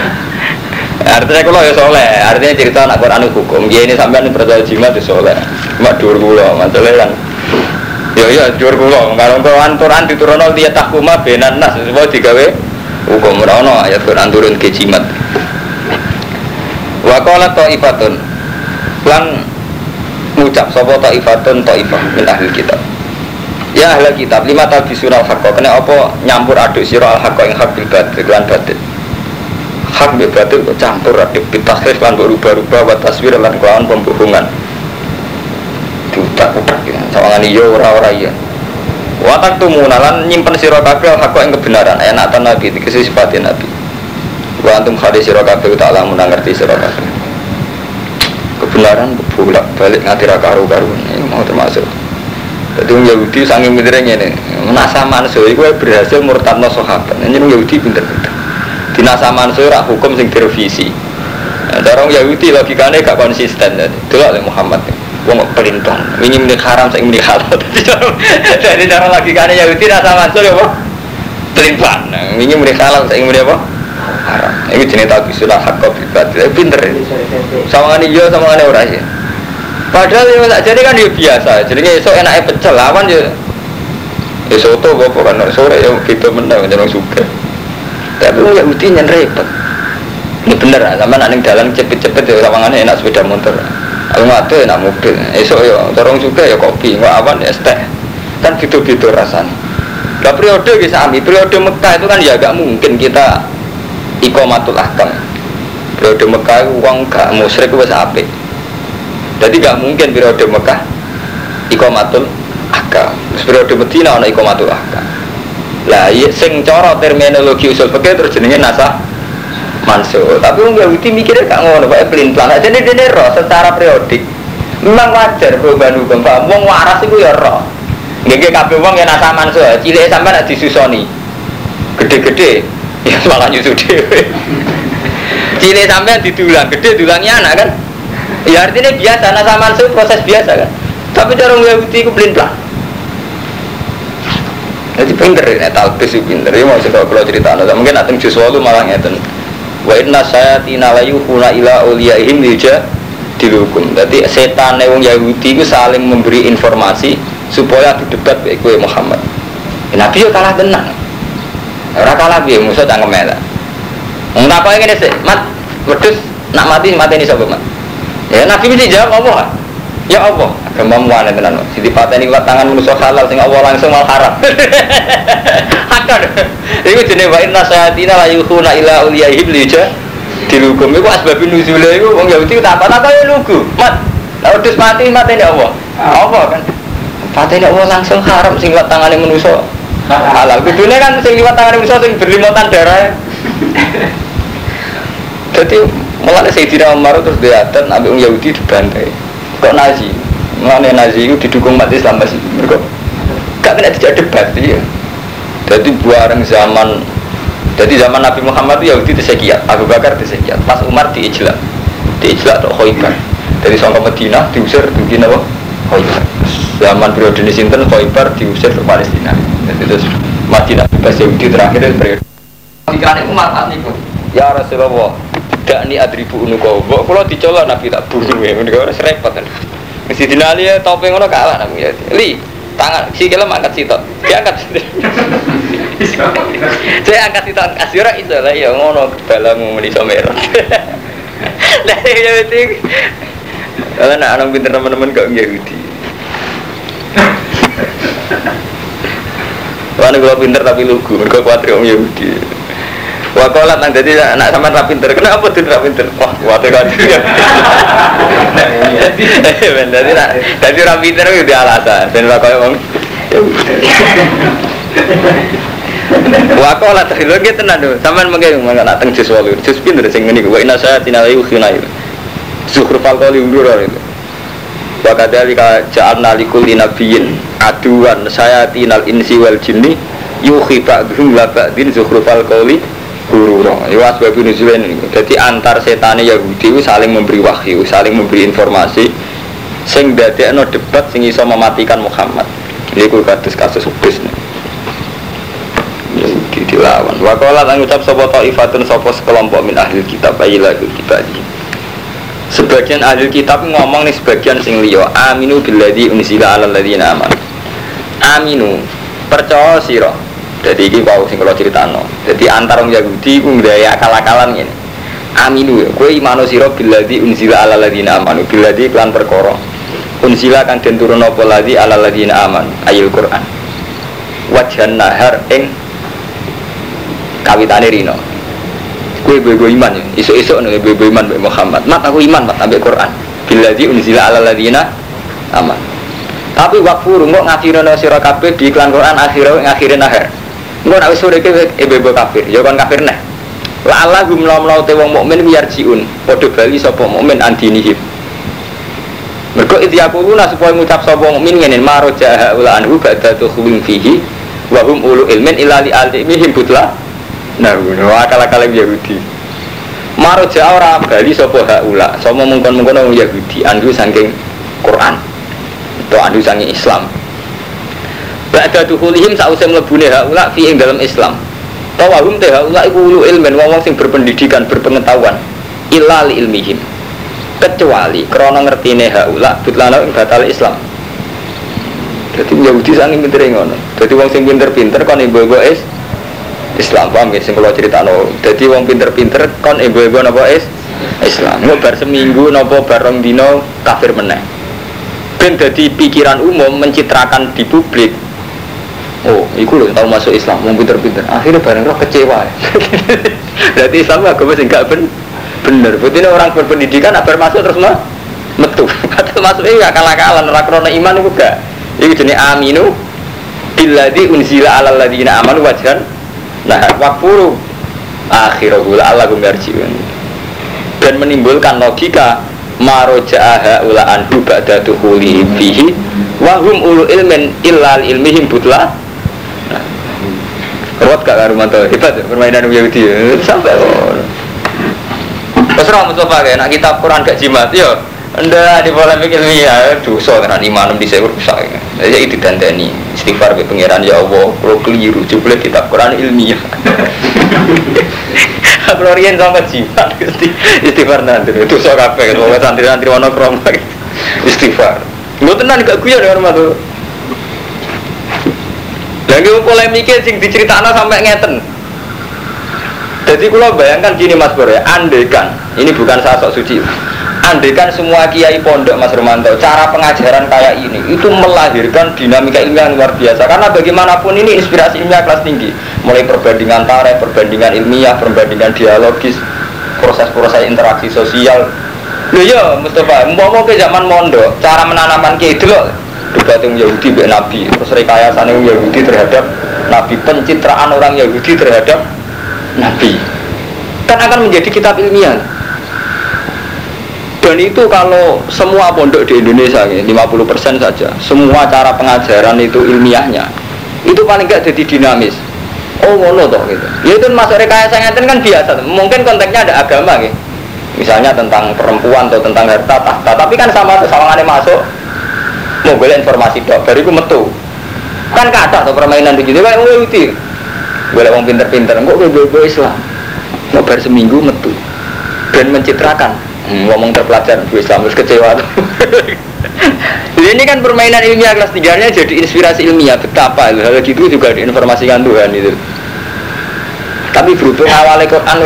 Artinya kalau ya soleh, artinya cerita anak Quran hukum. Dia ini sampai percaya jimat itu soleh. Cuma dua pulau, masalahnya kan. Ya ya kula, kalau Quran Quran diturunno dia takuma benan nas semua digawe hukum ora ayat Quran turun ke jimat. Wa qala taifatun lan ngucap sapa taifatun taifah min ahli kitab. Ya ahli kitab lima talbisul haqqa kena apa nyampur aduk sira al haqqa ing hak bil batil batil. Hak bil batil campur aduk bitakhif lan berubah-ubah wa taswir lan kelawan pembohongan diutak-utak ya. Sawangan iya ora-ora iya. Watak tumunalan nyimpen sira kabeh hak yang kebenaran. Enak tan nabi? Sifatin nabi. Wa antum khadi sira kabeh tak lamun ngerti sira kabeh. Kebenaran bolak balik ngatira karu-karu ini mau termasuk. Jadi orang Yahudi sangat pinternya ini Nasa manso itu berhasil murtadno sahabat. Ini orang Yahudi pinter-pinter. Di nasa manso hukum sing direvisi. Nah, orang Yahudi logikanya gak konsisten. Itulah Muhammad wong pelintang ini milik haram saya milik halal. <laughs> Jadi cara lagi kan ya tidak sama masuk ya pak pelintang ini milik halal saya milik apa? Haram. Ini jenis tahu sudah hak kopi batil pinter. Ini sama ini iya sama ini orang sih. Padahal yang tak jadi kan ya biasa. Jadi esok enaknya pecel lawan ya ya soto gue kan. Sore ya kita menang jangan suka tapi ya mesti repot. Ini bener sama nanti dalam cepet-cepet ya sama enak sepeda motor Aku ngadu enak mobil, esok ya, dorong juga ya kopi, nggak awan ya teh. Kan gitu-gitu rasanya. Lah periode bisa ambil, periode Mekah itu kan ya gak mungkin kita ikomatul akam. Periode Mekah uang gak musyrik itu ape. Jadi gak mungkin periode Mekah ikomatul akam. Terus periode Medina ada ikomatul akam. Lah iya sing cara terminologi usul fikih terus jenenge nasah mansuh tapi orang Yahudi mikirnya gak ngono pak pelin pelan aja nih dia roh secara periodik. Memang wajar perubahan hukum pak. Wong waras itu ya roh. Gak kabeh wong ya nasa mansuh cilik sampai nak disusoni. Gede-gede. Ya <laughs> malah nyusu dewe cilik sampai didulang. Gede dulangnya anak kan? Ya artinya biasa. Nasa mansuh proses biasa kan? Tapi cara Yahudi itu pelin pelan Jadi pinter ya, talbis itu pinter. Ya mau kalau cerita mungkin nanti jus walu malah ngeten. Wa inna saya tina layu huna ila uliyaihim yuja dilukum. Jadi setan wong Yahudi itu saling memberi informasi supaya debat baik kue Muhammad. Ya, Nabi yo kalah tenang. Ora kalah piye musuh ngemela. Wong tak ngene sih, mat wedhus nak mati mati ini sapa mat. Ya Nabi mesti jawab apa? Ya Allah, agama mana tenan. Siti pateni kuat tangan manusia halal sing Allah langsung mal haram. <laughs> Hakon. Iku jenenge wa inna sayatina la yukhuna ila uliyaihim lija dilukum iku asbab nuzule iku wong Yahudi tak apa tak ya lugu. Mat. Lah wedhus mati mateni Allah. Apa kan? Pateni Allah langsung haram sing kuat tangane manusia halal. Kudune kan sing liwat tangane manusia sing berlimotan darah. Jadi malah Sayyidina Umar terus ambil orang Yahudi dibantai kok Nazi. Mengenai Nazi itu didukung umat Islam masih mereka gak kena tidak debat ya jadi buareng zaman jadi zaman Nabi Muhammad itu Yahudi disekiat Abu Bakar disekiat pas Umar diijlak. Diijlak atau Khoibar. Dari Songkok Medina diusir di apa Khoibar. Zaman periode ini Sinten? Khoibar diusir ke Palestina. Jadi terus Madinah bebas Yahudi terakhir periode. Pikiran itu manfaat nih ya Rasulullah dak ni adribu unuko mbok kula dicolok nabi tak bunuh ya. Menika ora repot kan? Mesti dinali ya topeng ngono kalah nabi. Ya li tangan. Si kela angkat sitok. Diangkat. <laughs> Saya angkat sitok. Kasih ora iso lah ya. Ngono balamu meni merah. <laughs> Lah ya itu kalau nak anak pinter teman-teman gak Yahudi Karena gue pinter tapi lugu, mereka khawatir om Yahudi. Wakolat nang jadi anak sama ra pinter. Kenapa tuh ra pinter? Wah, kuwate kan. Jadi nak jadi ra pinter itu alasan. Dan wakolat wong. Wakolat lho nggih tenan lho. Sampeyan mengke nak teng jus 8. Jus pinter sing ngene wa inna saya tinalayu khinayu. Zuhrufal qawli undur itu. Wa kadzalika ja'alna likulli nabiyyin aduan sayatinal insi wal jinni yuhi ba'dhum la ba'din zukhrufal qawli gurura itu asbab nuzul ini jadi antar setan Yahudi itu saling memberi wahyu saling memberi informasi sing no debat sing iso mematikan Muhammad. Ini ku kasus nih. Yahudi dilawan. Wakola tang ucap sopo ta'ifatun sopo sekelompok min ahli kitab ayi lagu kibadi sebagian ahli kitab ngomong nih sebagian sing liyo aminu billadhi unisila ala ladina aman aminu percaya sirah jadi ini wow sing kalau cerita no. Jadi antar orang Yahudi ku ngdaya akal-akalan ini. Aminu ya, kue imano siro biladi unzila ala ladina amanu biladi klan perkoro. Unzila kan den turun apa ladi ala ladina aman ayil Quran. Wajan nahar ing kawitane rino. Kue bebo iman ya, isu-isu nih bebo iman Muhammad. Mat aku iman mat ambil Quran. Biladi unzila ala ladina aman. Tapi wakfu rungok ngakhirin sira kabeh di iklan Quran akhirnya ngakhirin akhir. Engko nek wis sore iki ibu kafir, ya kon kafir neh. La Allah gum lau te wong mukmin yarjiun, padha bali sapa mukmin. Mergo itu aku luna supaya ngucap sapa mukmin ngene maro jaha ula anhu ba'da tukhwin fihi wa hum ulu ilmin ila li alimihim butla. Nah, akal-akal Yahudi. Maro jaha ora bali sapa haula, sapa mungkon-mungkon wong Yahudi andu saking Quran. Atau andu saking Islam. Ba'da dukhulihim sausai mlebune haula fi dalam Islam. Tawahum teh haula iku ulu ilmen wong sing berpendidikan, berpengetahuan. Illa li ilmihim. Kecuali krana ngertine haula butlana ing batal Islam. Jadi Yahudi sangi pinter ngono. Jadi wong sing pinter-pinter kon ibu-ibu is Islam paham ya sing kula critakno. Dadi wong pinter-pinter kon ibu-ibu napa is Islam. Mau bar seminggu napa bareng dino kafir meneh. Ben dadi pikiran umum mencitrakan di publik oh itu loh tahu masuk Islam mau pinter-pinter. Akhirnya bareng roh kecewa. <laughs> Berarti Islam agama sih gak ben bener. Berarti orang berpendidikan apa masuk terus mah metu. <laughs> Atau masuk ini akal-akalan rakrono iman itu gak. Itu jenis aminu biladi unzila ala ladina amanu wajhan nah wakfuru akhirahul ala gumarjiun dan menimbulkan logika maroja'a ula anhu ba'da tuhuli fihi wahum ulu ilmin illal ilmihim butla Ruwet gak karo mantu hebat ya permainan Yahudi ya sampai oh. Terus Mustafa kayak nak kitab Quran gak jimat yo Ndak di polemik ilmiah dosa tenan iman di saya rusak. Jadi itu dandani istighfar be pangeran ya Allah, kalau keliru jebule kitab Quran ilmiah. <laughs> Kalau riyen sama jimat istighfar nanti sok kabeh kalau santri-santri ono krom <laughs> istighfar. Lu tenan gak guyon ya hormat tuh. Lagi polemiknya sing diceritakan sampai ngeten. Jadi kalau bayangkan gini Mas Bro ya, andekan ini bukan saya sok suci. Andekan semua kiai pondok Mas Romanto, cara pengajaran kayak ini itu melahirkan dinamika ilmiah yang luar biasa. Karena bagaimanapun ini inspirasi ilmiah kelas tinggi, mulai perbandingan tarikh, perbandingan ilmiah, perbandingan dialogis, proses-proses interaksi sosial. Loh ya Mustafa, mau ke zaman mondok, cara menanamkan kiai loh debat yang Yahudi be Nabi, terus rekayasa yang Yahudi terhadap Nabi, pencitraan orang Yahudi terhadap Nabi, kan akan menjadi kitab ilmiah. Dan itu kalau semua pondok di Indonesia ini 50% saja semua cara pengajaran itu ilmiahnya itu paling gak jadi dinamis. Oh ngono toh gitu. Ya itu masuk rekayasa ngeten kan biasa mungkin konteksnya ada agama gitu. Misalnya tentang perempuan atau tentang harta tahta tapi kan sama tuh masuk mau boleh informasi dok itu metu. Kan kata atau permainan begitu kayak mau itu boleh mau pinter-pinter kok gue Islam mau ber seminggu metu. Dan mencitrakan. Hmm, ngomong terpelajar gue Islam terus kecewa <laughs> ini kan permainan ilmiah kelas tiganya jadi inspirasi ilmiah betapa hal gitu juga diinformasikan Tuhan itu. Tapi berhubung awal Quran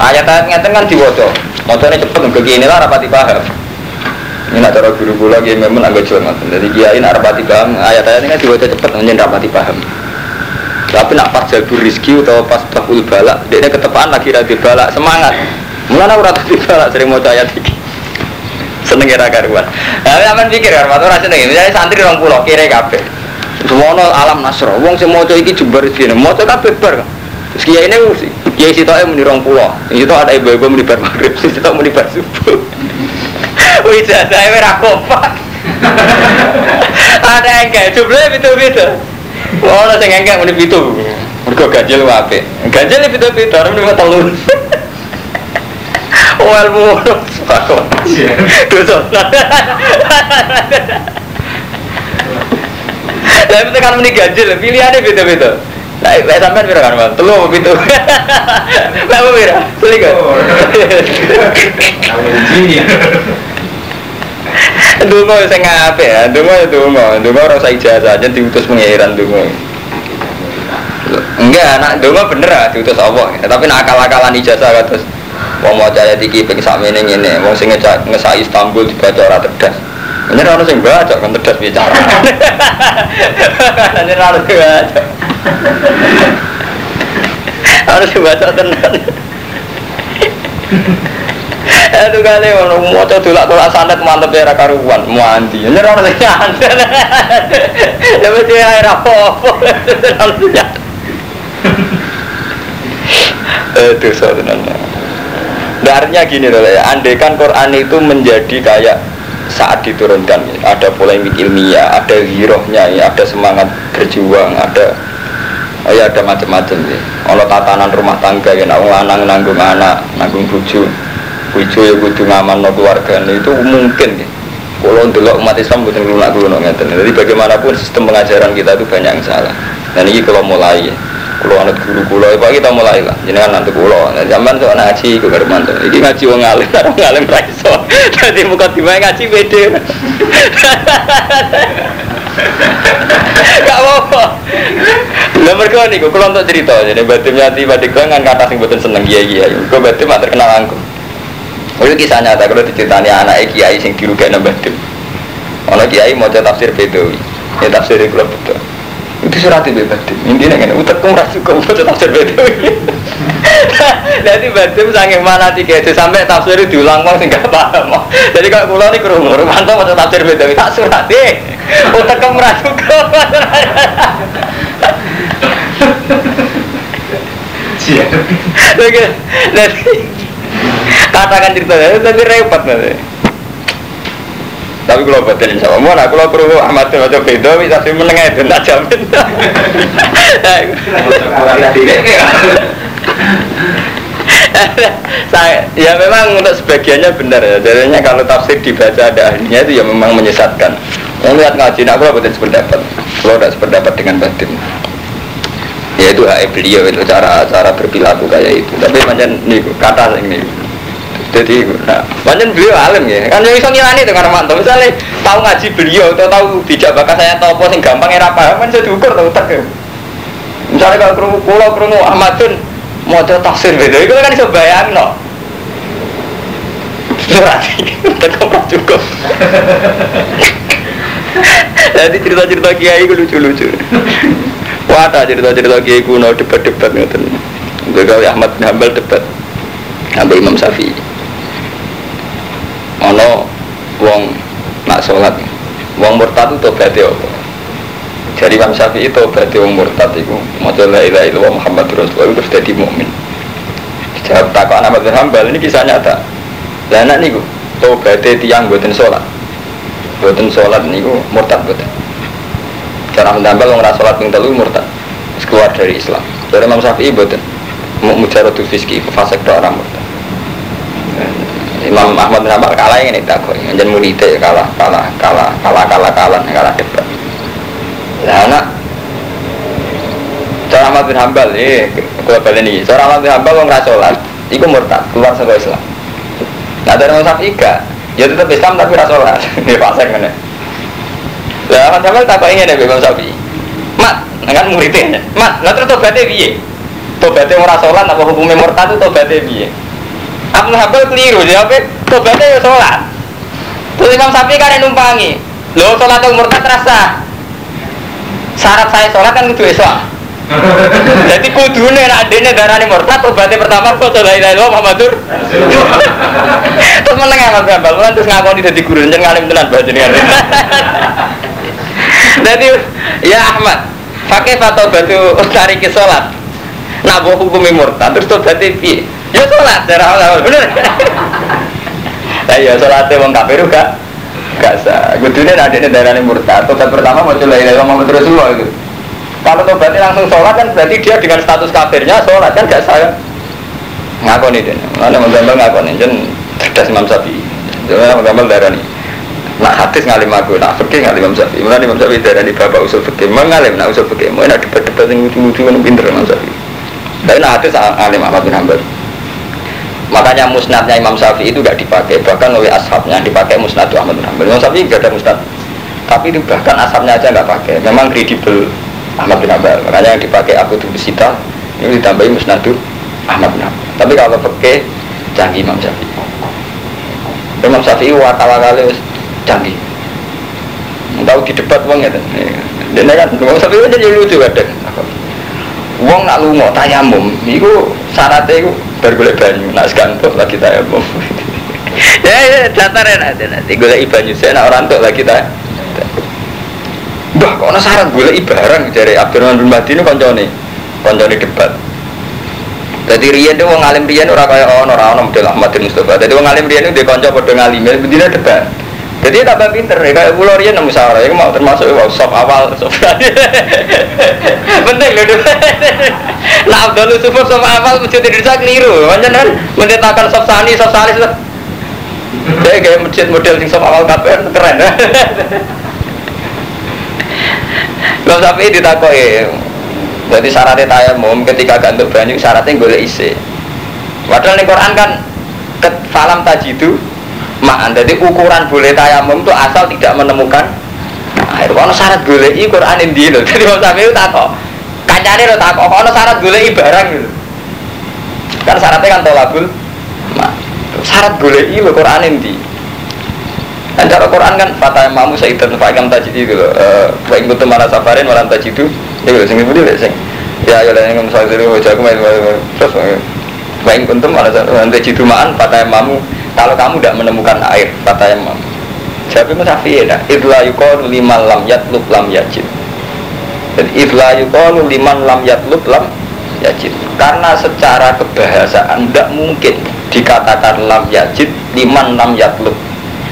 ayat-ayat ngeten kan diwaca. Macane cepet begini lah rapati paham ini nak cara guru gula lagi memang agak cuma jadi kiai nak rapati paham ayat-ayat ini kan diwaca cepet hanya rapati paham tapi nak pas jalur rizki atau pas tahul balak dia ketepaan lagi rati balak semangat Mulane ora tadi balak sering mau ayat iki. Seneng ra karuan. Lah sampean pikir kan waktu ora seneng. Misalnya santri 20 kire kabeh. Semono alam nasro. Wong sing maca iki jembar dene. Maca kabeh bar. Terus kiai ini kiai sitoke muni 20. Itu ada ibu-ibu muni bar maghrib, <laughs> sitok muni bar subuh. Wih, saya ora kompak. <laughs> Ada yang kayak jumlahnya itu-itu. Oh, sing engkek muni pitu. Mergo ganjil wae. Ganjil pitu-pitu, ora muni telur. Oh ilmu dosa. Lah itu kan muni ganjil, pilihannya beda-beda. Lah lek sampean pira kan, Bang? Telu apa pitu? <laughs> Lah apa pira? Selikur. <laughs> Dungo sing apik ya, dungo ya dungo, dungo ora usah ijazah aja diutus pengiran dungo. Enggak, anak dungo bener ah diutus Allah, tapi nak akal-akalan ijazah terus Wong mau caya tiki pengen sak ini ini, wong sing ngecak ngesai Istanbul dibaca orang terdas. Ini orang sing baca kan terdas bicara. Ini orang sing baca. Harus baca tenan. Itu kali orang mau coba tulak tulak sandet mantep ya karuan mandi. Ini orang sing nyantet. Ya mesti air apa. Itu soalnya. Artinya gini loh ya, kan Quran itu menjadi kayak saat diturunkan ada polemik ilmiah, ada girohnya ya, ada semangat berjuang, ada oh ya ada macam-macam ya. Allah tatanan rumah tangga ya, nang lanang nanggung anak, nanggung buju, buju ya butuh ngaman no keluarga itu mungkin ya. Kalau untuk umat Islam butuh lunak dulu ngeten. Jadi bagaimanapun sistem pengajaran kita itu banyak yang salah. Dan ini kalau mulai ya kulo anut guru kulo apa kita mulai lah jenengan nanti kulo nah zaman soal ngaji gue baru mantu ini ngaji wong alim <laughs> wong alim raiso jadi muka tiba ngaji beda. <laughs> Gak apa-apa. Lah mereka nih gue untuk cerita. Jadi batim nyati batik kan kata sing betul seneng kiai kiai gue batim terkenal itu kisah nyata kalau diceritani anak kiai sing dirugikan batim Ono kiai mau tafsir bedawi ya tafsir itu betul itu surat itu badim intinya kan utak kum suka mau tafsir bedawi <laughs> jadi badim sangat mana tiga itu sampai tafsir itu diulang mau sehingga paham. Jadi kalau pulau ini kerumur mantap mau tafsir bedawi tak surat deh utak kum Oke, jadi katakan cerita tapi repot nanti. Tapi kalau batin insya Allah, nah kalau perlu Ahmad bin Wajah beda, bisa sih menengah itu tak jamin. saya ya memang untuk sebagiannya benar ya. Jadinya kalau tafsir dibaca ada ahlinya itu ya memang menyesatkan. Yang lihat ngaji nak kalau betul sependapat. Kalau tidak sependapat dengan batin. Ya itu hak beliau itu cara cara berperilaku kayak itu. Tapi macam nih kata ini jadi nah, macam beliau alim ya. Kan yang bisa ngilani itu karena mantap misalnya tahu ngaji beliau atau tahu tidak bakal saya tahu apa yang gampang era apa kan saya diukur tak ya. Misalnya kalau kerungu pulau kerungu Ahmadun mau tafsir beda. Itu kan bisa bayang no berarti tetap cukup. Jadi cerita-cerita kiai itu lucu-lucu. Wadah cerita-cerita kiai kuno debat-debat ngoten. Gagal Ahmad bin Hambal debat. Sampai Imam Syafi'i. Ono wong nak sholat, wong murtad itu tobatnya apa? Jadi Imam Syafi'i tobatnya wong murtad itu Maca la ilaha illallah Muhammad Rasulullah terus jadi mukmin. Jawab takut Ahmad bin Hambal ini kisah nyata. Lah anak niku tiang buatin sholat. Buatin sholat niku murtad buatin. Cara mendambal orang sholat ping telu murtad. Keluar dari Islam. Dari Imam Syafi'i buatin. Mau mujaradul fiski fasik do orang murtad. Imam Ahmad bin Hanbal kalah ini tak kok. Jangan muridnya kalah, kalah, kalah, kalah, kalah, kalah, kalah debat. Lah anak Cara Ahmad bin Hambal, eh, kalau balik ini, cara Ahmad bin Hambal orang sholat, itu murtad, keluar sebagai Islam. Nah dari Imam gak, ya tetap Islam tapi rasolat, ini <laughs> pasang kan Lah Ahmad Hambal tak ingin ya Imam Syafi'i. Mat, kan muridnya, mat, lah terus tobatnya piye? Tobatnya orang sholat, apa hukumnya murtad itu tobatnya piye? Ahmad Hambal keliru, jawabnya tobatnya ya sholat. Terus Imam Syafi'i kan yang numpangi, lo sholat itu murtad terasa. Syarat saya sholat kan itu Islam. Jadi kudune nak adene darane murtad obatnya pertama kok la ilaha illallah Muhammadur. <laughs> Terus meneng Ahmad Hambal, lan terus ngakoni dadi guru jeneng ngalim tenan bajenengan. <laughs> Jadi ya Ahmad, pakai fatwa batu tarik ke sholat. Nak bawa hukumnya murtad terus tobatnya piye? Ya sholat, darah awal bener. Lah ya sholatnya wong kafir juga gak sah. Kudune nak adene darane murtad. Tobat pertama mau la ilaha illallah Muhammadur Rasulullah gitu. Kalau tobatnya langsung sholat kan berarti dia dengan status kafirnya sholat kan gak sah. Ngakoni dia. Mana menggambar ngakoni. Jen cerdas Imam Syafi'i. Jangan menggambar darah nih. Nak hadis ngalim aku, nak fikih ngalim Imam Syafi'i. Mulai Imam Syafi'i darah di bapak usul fikih. Mengalim nak usul fikih. Mau nak debat-debat yang lucu-lucu kan pinter Imam Syafi'i. Tapi nak hadis ngalim Ahmad bin Hanbal. Makanya musnadnya Imam Syafi'i itu gak dipakai, bahkan oleh ashabnya dipakai musnad Ahmad bin Hanbal. Imam Syafi'i gak ada musnad, tapi itu bahkan ashabnya aja nggak pakai. Memang kredibel Ahmad bin Hanbal. Makanya yang dipakai aku tuh Sita ini ditambahi musnadu Ahmad bin Hanbal. Tapi kalau pakai canggih Imam Syafi'i. Imam Syafi'i wakala kali canggih. Tahu di debat uang ya, dan kan Imam Syafi'i jadi lucu kadang. Uang nak lungo tayamum, itu syaratnya itu bergolek banyu, nak sekantuk lagi tayamum. <laughs> ya, ya, datar ya nanti nanti golek banyu saya nak orang tuh lagi tayamum. Bah, kok ada syarat boleh barang dari Abdurrahman bin Mahdi ini koncone, koncone debat. Jadi Rian itu wong alim Rian ora kaya ono ora ono model Ahmad bin Mustafa. Jadi wong alim Rian itu dia konco padha ngalim, bedine debat. Jadi tambah pinter ya kayak pulau Rian nemu musyawarah, itu mau termasuk wow, sop awal, sop <laughs> Penting loh <laughs> Nah Abdul Yusuf sop awal masjid Indonesia keliru, macam kan? Mendetakkan sop sani, sop salis. Jadi kayak masjid model sing sop awal kabeh keren. Imam Syafi'i ditakoi Berarti syaratnya tayamum ketika gantuk banyu syaratnya boleh isi Padahal di Quran kan ke falam tajidu ma'an Jadi ukuran boleh tayamum itu asal tidak menemukan air Kalau syarat boleh i Quran ini loh <laughs> Jadi Imam Syafi'i takok Kancane lo takok Kalau syarat boleh i barang gitu Kan syaratnya kan tolabul ma. Syarat boleh i lo Quran ini dan cara Quran kan fatah mamu saitan fakam tajid itu loh. Baik butuh mana safarin malam tajid itu. Ya loh, sing itu sing. Ya ya lah yang misalnya dari wajah aku main terus baik untuk mana malam tajid maan fatah mamu. Kalau kamu tidak menemukan air fatah mamu. Siapa yang safi ya? Idla yukon lima lam yatlub lam yajid. Jadi idla yukon lima lam yatlub lam yajid. Karena secara kebahasaan tidak mungkin dikatakan lam yajid liman lam yatlub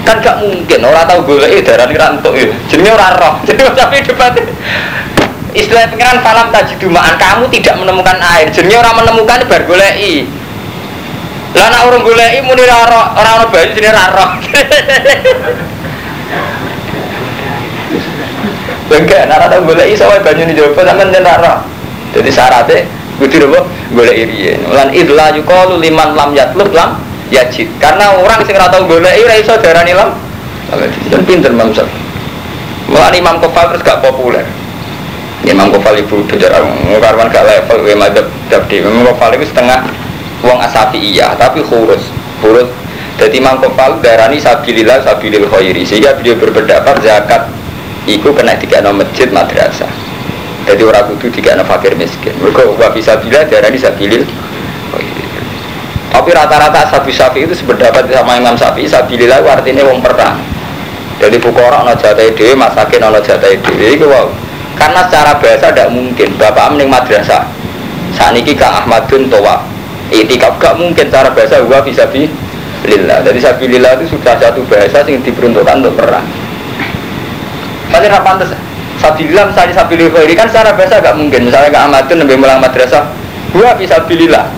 kan gak mungkin orang tahu boleh darah ini rantuk ya jadi orang roh <laughs> jadi tapi debat istilah pengiran falam tajidumaan kamu tidak menemukan air jadi orang menemukan bar golei Lah nek urung goleki muni ora ora ono banyu jenenge ra. Enggak, nek ora <laughs> goleki iso wae banyu njaba sampean yen ra roh. Dadi syaratnya kudu apa? Goleki riyen. Lan idla yuqalu liman lam yatlub lam yajid. Karena orang sing ora tau goleki ora iso darani lam. Kan pinter Syafi'i. Mulane Imam Kofal terus gak populer. Imam Kofal ibu belajar karwan gak level we madhab dabdi. Imam Kofal itu setengah wong asafi iya tapi khurus khurus. Jadi Imam Kofal darani sabilillah sabilil khairi. Sehingga beliau berpendapat zakat itu kena tiga masjid madrasah. Jadi orang kudu tiga fakir miskin. Mereka wa bisa bila darani sabilil tapi rata-rata sapi sapi itu sependapat sama Imam Sapi sabilillah artinya wong perang. Jadi fukara ono jatai dewi masakin ono jatai dewi itu wow karena secara bahasa tidak mungkin bapak mending madrasah. Saat ini ke Ahmadun Towa itikaf gak mungkin cara bahasa gua bisa bi lillah. Jadi sabi lillah itu sudah satu bahasa yang diperuntukkan untuk perang. Pasti apa pantas sabi lillah misalnya sabi lillah ini kan secara bahasa gak mungkin. Misalnya ke Ahmadun nabi mulang madrasah. Gua bisa lillah.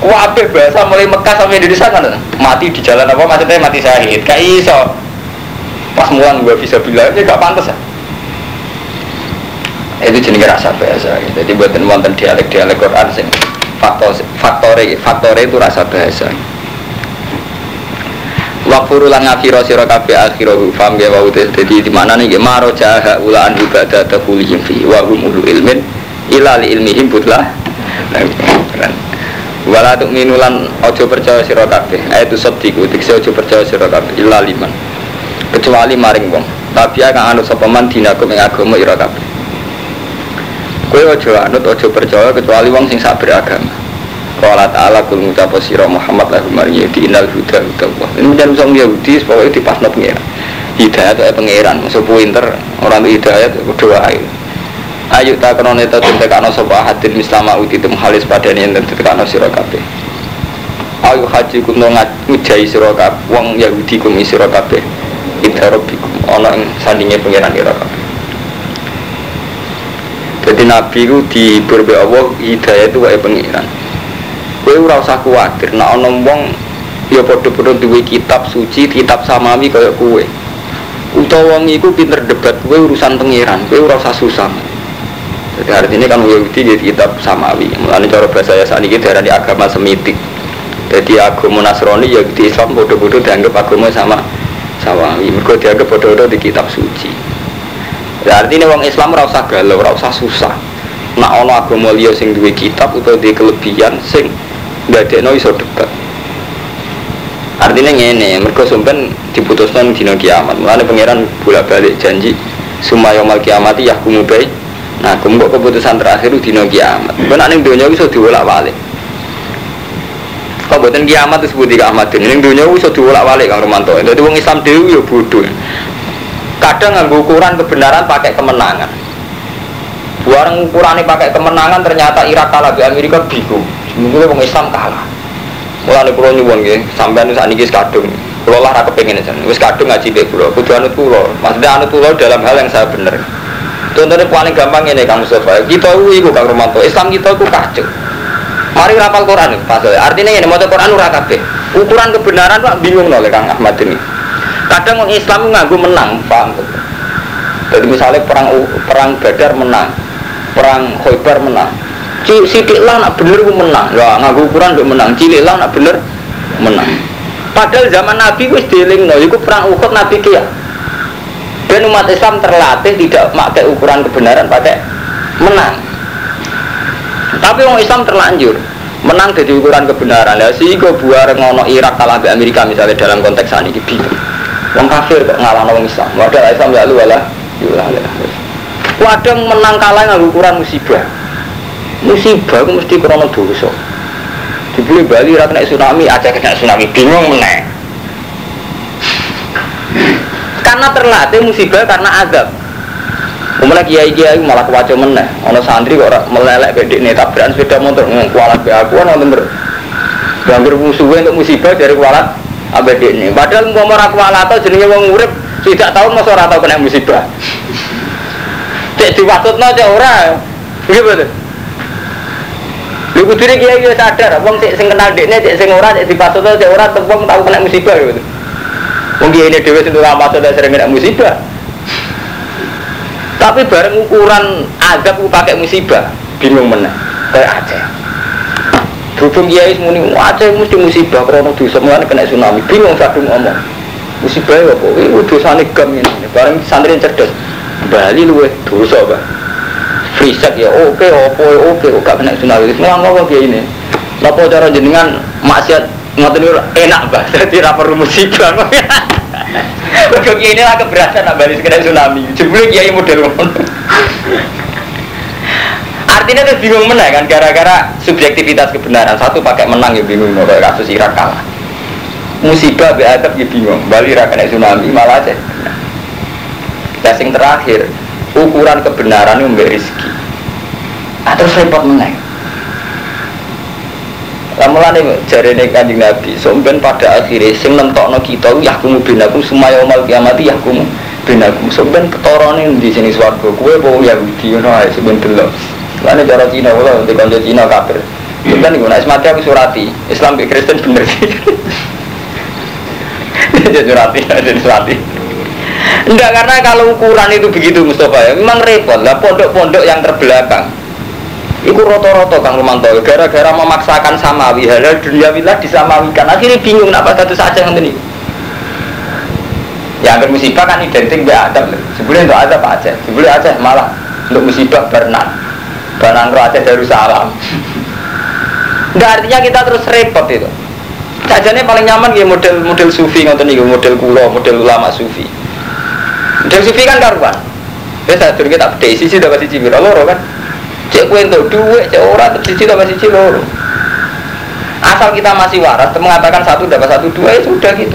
Kuabe bahasa mulai Mekah sampai Indonesia kan mati di jalan apa? Maksudnya mati syahid. Kayak iso. Pas mulang gua bisa bilang ini gak pantas ya itu jenis rasa bahasa. Jadi buatan wonten dialek dialek Quran sing faktor faktore faktore itu rasa bahasa. Wakfuru lan ngafiro sira kabeh akhirahu fam ya wa dadi di mana nih maro jaha ulaan ibadah tahulihim fi wa hum ulu ilmin ila li ilmihim butlah. Wala tuk minulan ojo percaya sira kabeh. Ayatu sabdiku dikse ojo percaya sira kabeh illa liman. Kecuali maring wong. Tapi akan anut sapa man dinaku ing agama ira kabeh. Kue ojo anut ojo percaya kecuali wong sing sabar agama. Kala ta'ala kul ngucap sira Muhammad lahu mari di inal huda huda Allah. Ini menjadi usang Yahudi pokoknya di pasno pengiran. Hidayah itu pengiran, masuk pinter orang itu hidayah itu doa ayu. Ayo tak kena neta tentekano sapa hadil mislama uti tem halis padane yen tentekano sira kabeh. Ayo haji kuno ngujai sira kabeh wong Yahudi kum sira kabeh. Ida rabbikum ana ing sandinge pengiran ira kabeh. Jadi Nabi itu dihibur oleh Allah hidayah itu kayak pengiran. Kue ora usah khawatir. Nah ono wong ya podo-podo duwe kitab suci, kitab samawi kayak kue. Utawa wong iku pinter debat kue urusan pengiran. Kue ora usah susah. Jadi artinya kan Yahudi di kitab samawi. Mulane cara bahasa ya saat ini darah di agama semitik. Jadi agama Nasrani ya di Islam podo-podo dianggap agama sama samawi. Mereka dianggap podo-podo di kitab suci. Ya artinya wong Islam ora usah galau, ora usah susah. Nak ana agama liya sing duwe kitab utawa duwe kelebihan sing ndadekno iso debat. Artinya ngene, mergo sumpen diputuskan dina kiamat. Mulane pangeran bolak-balik janji sumaya mal kiamati yahkumu bai. Nah, kumpul keputusan terakhir dina kiamat. Ben ning donya iso diwolak-walik. Kok boten kiamat disebut di Ahmadin. Ning donya iso diwolak-walik Kang Romanto. Dadi wong Islam dhewe ya bodoh kadang nggak ukuran kebenaran pakai kemenangan buang ukurannya pakai kemenangan ternyata Irak kalah di Amerika bingung mungkin orang Islam kalah. Mulai pulau nyuwun sampai nih saat ini kadung. Pulau lah aku pengen aja wis kadung ngaji be pulau kudu anut pulau maksudnya anut pulau dalam hal yang saya benar contohnya paling gampang ini kang Mustafa. Kita itu kang Romanto. Islam kita itu kacau mari rapal Quran pas artinya ini mau Quran ura kabeh. Ukuran kebenaran pak bingung oleh kang Ahmad ini. Kadang orang Islam nganggu menang paham jadi misalnya perang perang Badar menang perang Khaybar menang sidik lah nak bener gue menang. Ya nganggu ukuran gue menang. Cilik lah nak bener menang. Padahal zaman Nabi gue dealing no itu perang Uhud Nabi kia dan umat Islam terlatih tidak pakai ukuran kebenaran pakai menang. Tapi orang Islam terlanjur menang jadi ukuran kebenaran. Ya sih gue buar ngono Irak kalah Amerika misalnya dalam konteks ini gitu. Wong kafir kok ngalah wong Islam. Wadah Islam ya lu wala. Wadah menang kalah nggak ukuran musibah. Musibah itu mesti krono dosa. Dibeli Bali ra kena tsunami, aja kena tsunami bingung meneh. Karena terlatih musibah karena azab. Kemudian kiai kiai malah kewaco meneh. Ono santri kok melelek bedek nih tabrakan sepeda motor kualat be aku ono bener. Ganggu musuhnya untuk musibah dari kualat abadi ini padahal mau merak atau jenenge wong urip tidak tahu masa ora tahu kena musibah cek diwatutno cek ora begitu betul Lho kudune kiai yo sadar, wong sing kenal dekne, cek sing ora, cek dipasut cek ora, wong tau kena musibah gitu. Wong kiai ini dhewe sing ora masuk sering kena musibah. Tapi bareng ukuran azab ku pakai musibah, bingung meneh. Kayak Aceh. Berhubung kiai semuni Aceh mesti musibah karena dosa mulane kena tsunami. Bingung sadung ngomong. Musibah ya apa? Iku dosane gam ini. Bareng santri cerdas. Bali luwe dosa, Pak riset ya oke opo oke gak kena tsunami semua ngomong kayak ini Napa cara jenengan maksiat? Ngoten enak bah <laughs> jadi ra perlu musibah. <laughs> Mergo ini lah keberatan nak balik kena tsunami. Jebule kiai model ngono <laughs> Artinya tuh bingung menang kan gara-gara subjektivitas kebenaran. Satu pakai menang ya bingung kayak kasus Irak kalah. Musibah be adab ya bingung Bali ra kena tsunami malah aja yang terakhir ukuran kebenaran itu memberi rezeki nah, terus repot meneng nih jari nih kanjeng Nabi, somben pada akhirnya sing nentokno kita ya kumu binakum semaya omal kiamati ya kumu binakum somben ketorone di sini swarga kue bawa Yahudi ngono ae somben delok. Lane cara Cina kula untuk kanca Cina kafir. Kan iku nek mati aku surati, Islam ke Kristen bener sih. <laughs> Jadi surati, jadi surati. Enggak karena kalau ukuran itu begitu Mustafa ya. Memang repot lah pondok-pondok yang terbelakang. Iku roto-roto Kang Romanto gara-gara memaksakan samawi. Halal dunia wilah disamawikan. Akhirnya bingung kenapa satu saja yang ini yang bermusibah kan identik dengan adab sebelum itu adab aja sebelum aja malah untuk musibah berenang. Roh aja Darussalam. <laughs> Enggak artinya kita terus repot itu. Sajanya paling nyaman ya model model sufi ngoten niku model kulo model ulama sufi model sufi kan karuan ya turun kita beda sisi dapat sisi biro loro kan? Cek kue duit cek orang sisi dapat sisi loro. Asal kita masih waras mengatakan satu dapat satu dua ya sudah gitu.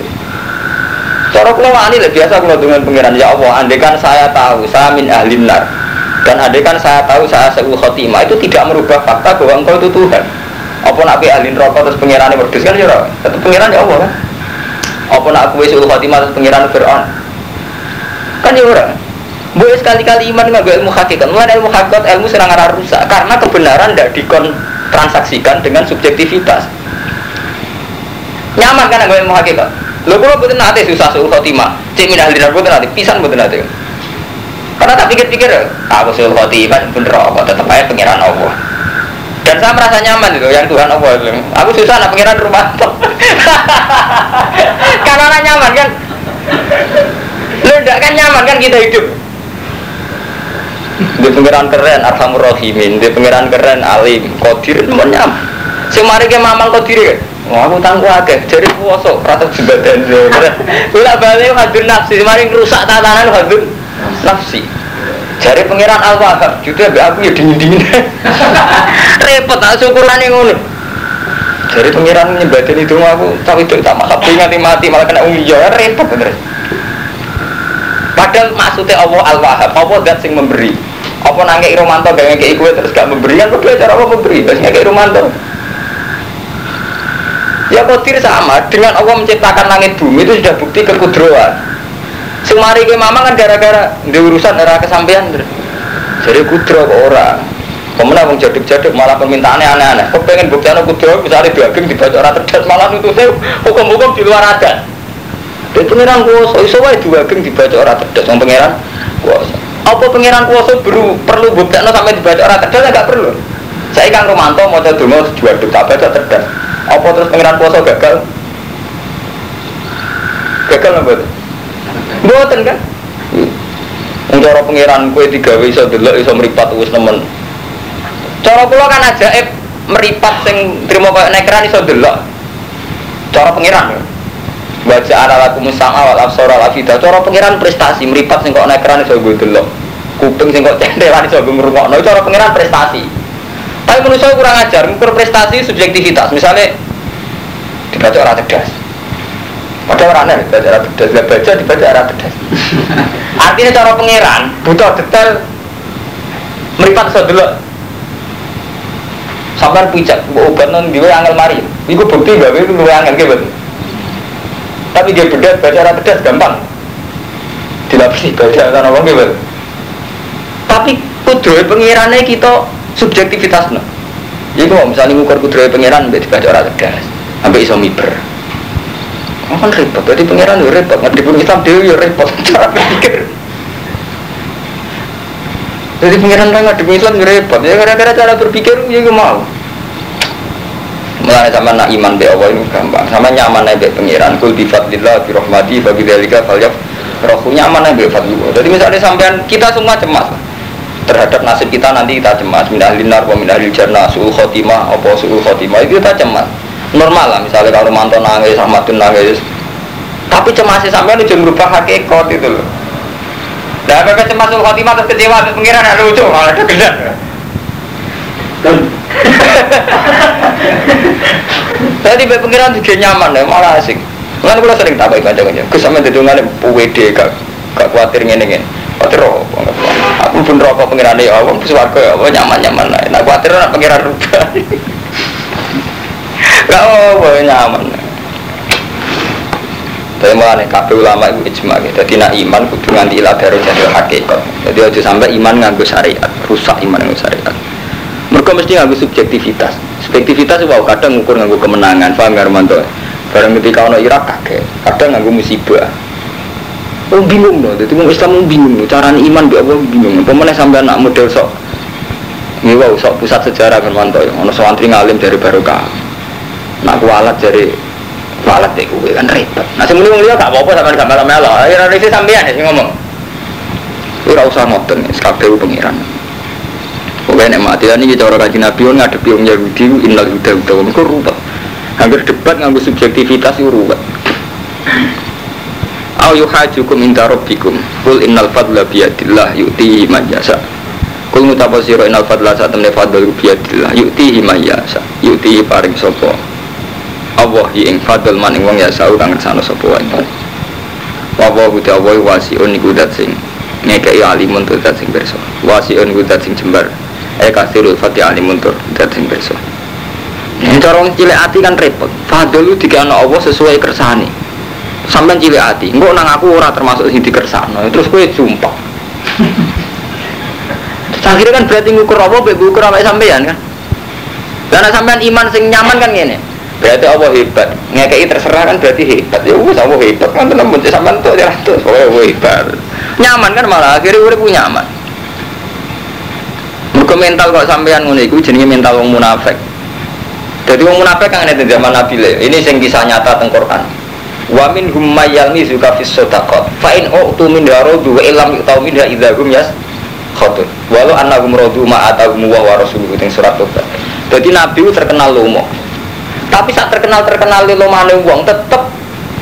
Cara kulo wani lah biasa kulo dengan pengiran ya Allah andekan saya tahu saya min ahli nar. Dan andekan saya tahu saya seul khotimah. Itu tidak merubah fakta bahwa engkau itu Tuhan. Apa nak be ahli neraka terus pengirannya berdus kan ya tetap pengiran ya Allah kan? Apa nak kue seul khotimah terus pengiran Fir'aun kan ya orang boleh sekali-kali iman nggak ilmu hakikat. Mulai ilmu hakikat ilmu serang arah rusak. Karena kebenaran tidak dikontransaksikan dengan subjektivitas. Nyaman kan nggak ilmu hakikat? Lo kalau betul nanti susah suruh khotimah. Cek minah linar betul nanti pisan betul nanti karena tak pikir-pikir aku suruh khotimah bener apa tetap aja pengiran Allah. Dan saya merasa nyaman itu yang Tuhan Allah itu. Aku susah nak pengiran rumah. <laughs> Karena nyaman kan Lu tidak kan nyaman kan kita hidup? Di pengiran keren Arhamur Rahimin di pengiran keren Alim Kodir itu nyaman si mari ke mamang Kodir kan aku tangguh akeh, jadi puasa, rata jembatan Bila balik hadir nafsi, mari rusak tatanan hadir nafsi. Jadi pengiran Al-Wahab, juga aku ya dingin-dingin. <laughs> Repot, tak syukuran yang ngono. Jadi pengiran nyebatin itu aku, tapi itu tak masak, mati malah kena ungi ya repot bener Padahal maksudnya Allah Al-Wahhab, Allah zat sing memberi. Apa nangke Romanto gak ngekei gue terus gak memberi kan beda cara apa memberi, terus ngekei Romanto. Ya kotir sama, dengan Allah menciptakan langit bumi itu sudah bukti kekudroan. Semari ke mama kan gara-gara di urusan era kesampaian. Jadi kudro ke orang. Kemudian mau jaduk-jaduk malah permintaannya aneh-aneh. Kau pengen bukti anak kudro, misalnya daging dibaca orang terdas malah nutusnya hukum-hukum di luar adat. Dan pengiran kuasa, iso wae geng dibaca orang cerdas, yang pengiran kuasa. Apa pengiran kuasa perlu perlu bukti sampai dibaca orang cerdas ya nggak perlu. Saya kan Romanto mau coba dulu dua duk tak baca cerdas. Apa terus pengiran kuasa gagal? Gagal betul? Buatan kan? Cara pengiran kue tiga iso dulu iso meripat wis nemen. Cara kula kan ajaib meripat sing terima kayak nekran iso delok. Cara pengiran ya. Baca ala laku musama wal absor al afida Cara pengiran prestasi Meripat sing kok naik keran iso gue delok. Kuping sing kok cendelan iso gue ngerungokno Cara pengiran prestasi. Tapi saya kurang ajar Mengukur prestasi subjektivitas. Misalnya Dibaca orang cerdas Padahal orangnya dibaca orang cerdas Gak baca dibaca orang cerdas <laughs> Artinya cara pengiran Butuh detail Meripat iso delok. Sampai pijak, obat non diwe angel mari. Iku bukti gawe luwe angel gitu. Tapi dia beda baca arah pedas gampang. Dilapisi baca karena wong Tapi kudroy pengirannya kita subjektivitas no. Iku mau misalnya ngukur kudroy pangeran mbek dibaca ora tegas. Ambek iso miber. Oh, kan repot, jadi pangeran yo repot, ngerti pun Islam dia yo repot, <laughs> cara berpikir. Jadi pangeran orang ngerti Islam yo repot, ya gara-gara cara berpikir ya mau. Mulai sama nak iman be Allah itu gampang, sama nyaman be pangeran, kul bi fadlillah bi rahmati fa bidzalika falyaf. Rohu nyaman be fadlillah. Jadi misalnya sampean kita semua cemas. Terhadap nasib kita nanti kita cemas. Minah linar wa minah jannah suul khotimah apa suul khotimah. Itu kita cemas. Normal lah misalnya kalau mantan nangis Ahmadun nangis. Tapi cemasnya sampai itu merubah hakikat itu loh. Nah apa cemas sul khotimah terus kecewa pengiran ada lucu. Malah ada gedan Tadi bapak pengiran juga nyaman ya, malah asik. Kan kalau sering tak baik aja-aja. Kesampe didungan PWD gak gak khawatir ngene ngene. Khawatir apa? Aku pun rokok pengiran ya, aku suwargo ya, nyaman nyaman lah. Nah khawatir nak pengiran rubah. Gak apa nyaman. Tapi malah nih kafe ulama itu ijma gitu. Jadi nak iman kudu nganti ilah baru jadi hakikat. Jadi aja sampai iman nganggo syariat, rusak iman nganggo syariat. Mereka mesti nganggo subjektivitas. Subjektivitas itu kadang ngukur nganggo kemenangan. Paham gak Romanto? Barang ketika ono Irak kakek, kadang nganggo musibah. Oh bingung loh, jadi mau Islam bingung cara iman biar apa bingung. Pemenang sampai anak model sok, ini wow sok pusat sejarah kan manto ya, ono santri ngalim dari barokah, nak kualat dari kualat deh gue kan repot. Nah semuanya mulia gak apa-apa sama gambar melo, ya revisi sampean ya sih ngomong. Ora usah ngoten, kabeh pengiran. Pokoknya nek mati ini cara kaji Nabi ngadepi wong Yahudi innal huda huda wong ruwet. Hampir debat nganggo subjektivitas itu ruwet. Au yuhajukum inda rabbikum Kul innal fadla biyadillah yu'tihi man yasa Kul mutapasiro innal fadla saat temne fadl biyadillah yu'tihi man yasa Yu'tihi paring sopo Allah ing fadl man wong yasa kang ngersano sopo wae. Wawa huda Allah wasiun iku dat sing ngekei alimun tur dat sing berso Wasiun iku dat sing jembar Eh kasirul fatih alimun tur dat sing berso Ini corong cilik hati kan repot. Fadl itu dikana Allah sesuai kersani sampai cilik hati enggak nang aku ora termasuk sing dikersakno. Terus kowe sumpah. Akhirnya kan berarti ngukur apa mbek ngukur apa sampean kan? Karena sampean iman sing nyaman kan gini berarti Allah hebat. Ngekei terserah kan berarti hebat. Ya wis Allah hebat. Kan tenan mun sampean tuh. Ya tuh hebat. Nyaman kan malah. Akhirnya urip nyaman Mergo mental kok sampean ngono iku jenenge mental wong munafik. Jadi wong munafik kan ada zaman Nabi le. Ini sing kisah nyata teng Quran. Wa min hum mayalmi zuka fis sadaqat. Fa in utu min daradu wa illam yu'tau min idza hum yas khatun. Walau annahum radu ma atahum wa wa rasuluhu teng surat tobat jadi nabi terkenal lomo. Tapi saat terkenal terkenal lomane wong tetep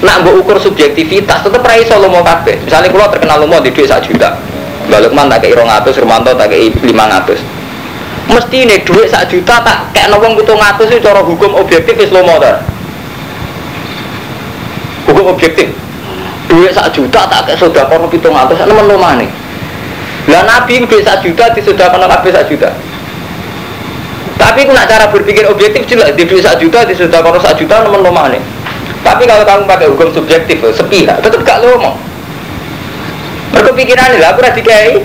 nak mbok ukur subjektivitas tetep ra iso lomo kabeh. Misalnya kalau terkenal lomo di duit 1 juta Mbak Lukman tak kei 200, Romanto tak kei 500 mesti ini duit 1 juta tak kayak nawang butuh ngatus itu cara hukum objektif is lomo hukum objektif. Duit sak juta tak kayak sudah kono pitung atas nemen rumah nih lah nabi duit sak juta di sudah kono kabeh sak juta. Tapi nak cara berpikir objektif jelas di duit sak juta di sudah kono sak juta nemen rumah nih tapi kalau kamu pakai hukum subjektif sepihak tetap gak lomo mereka pikiran lah aku rasa dikai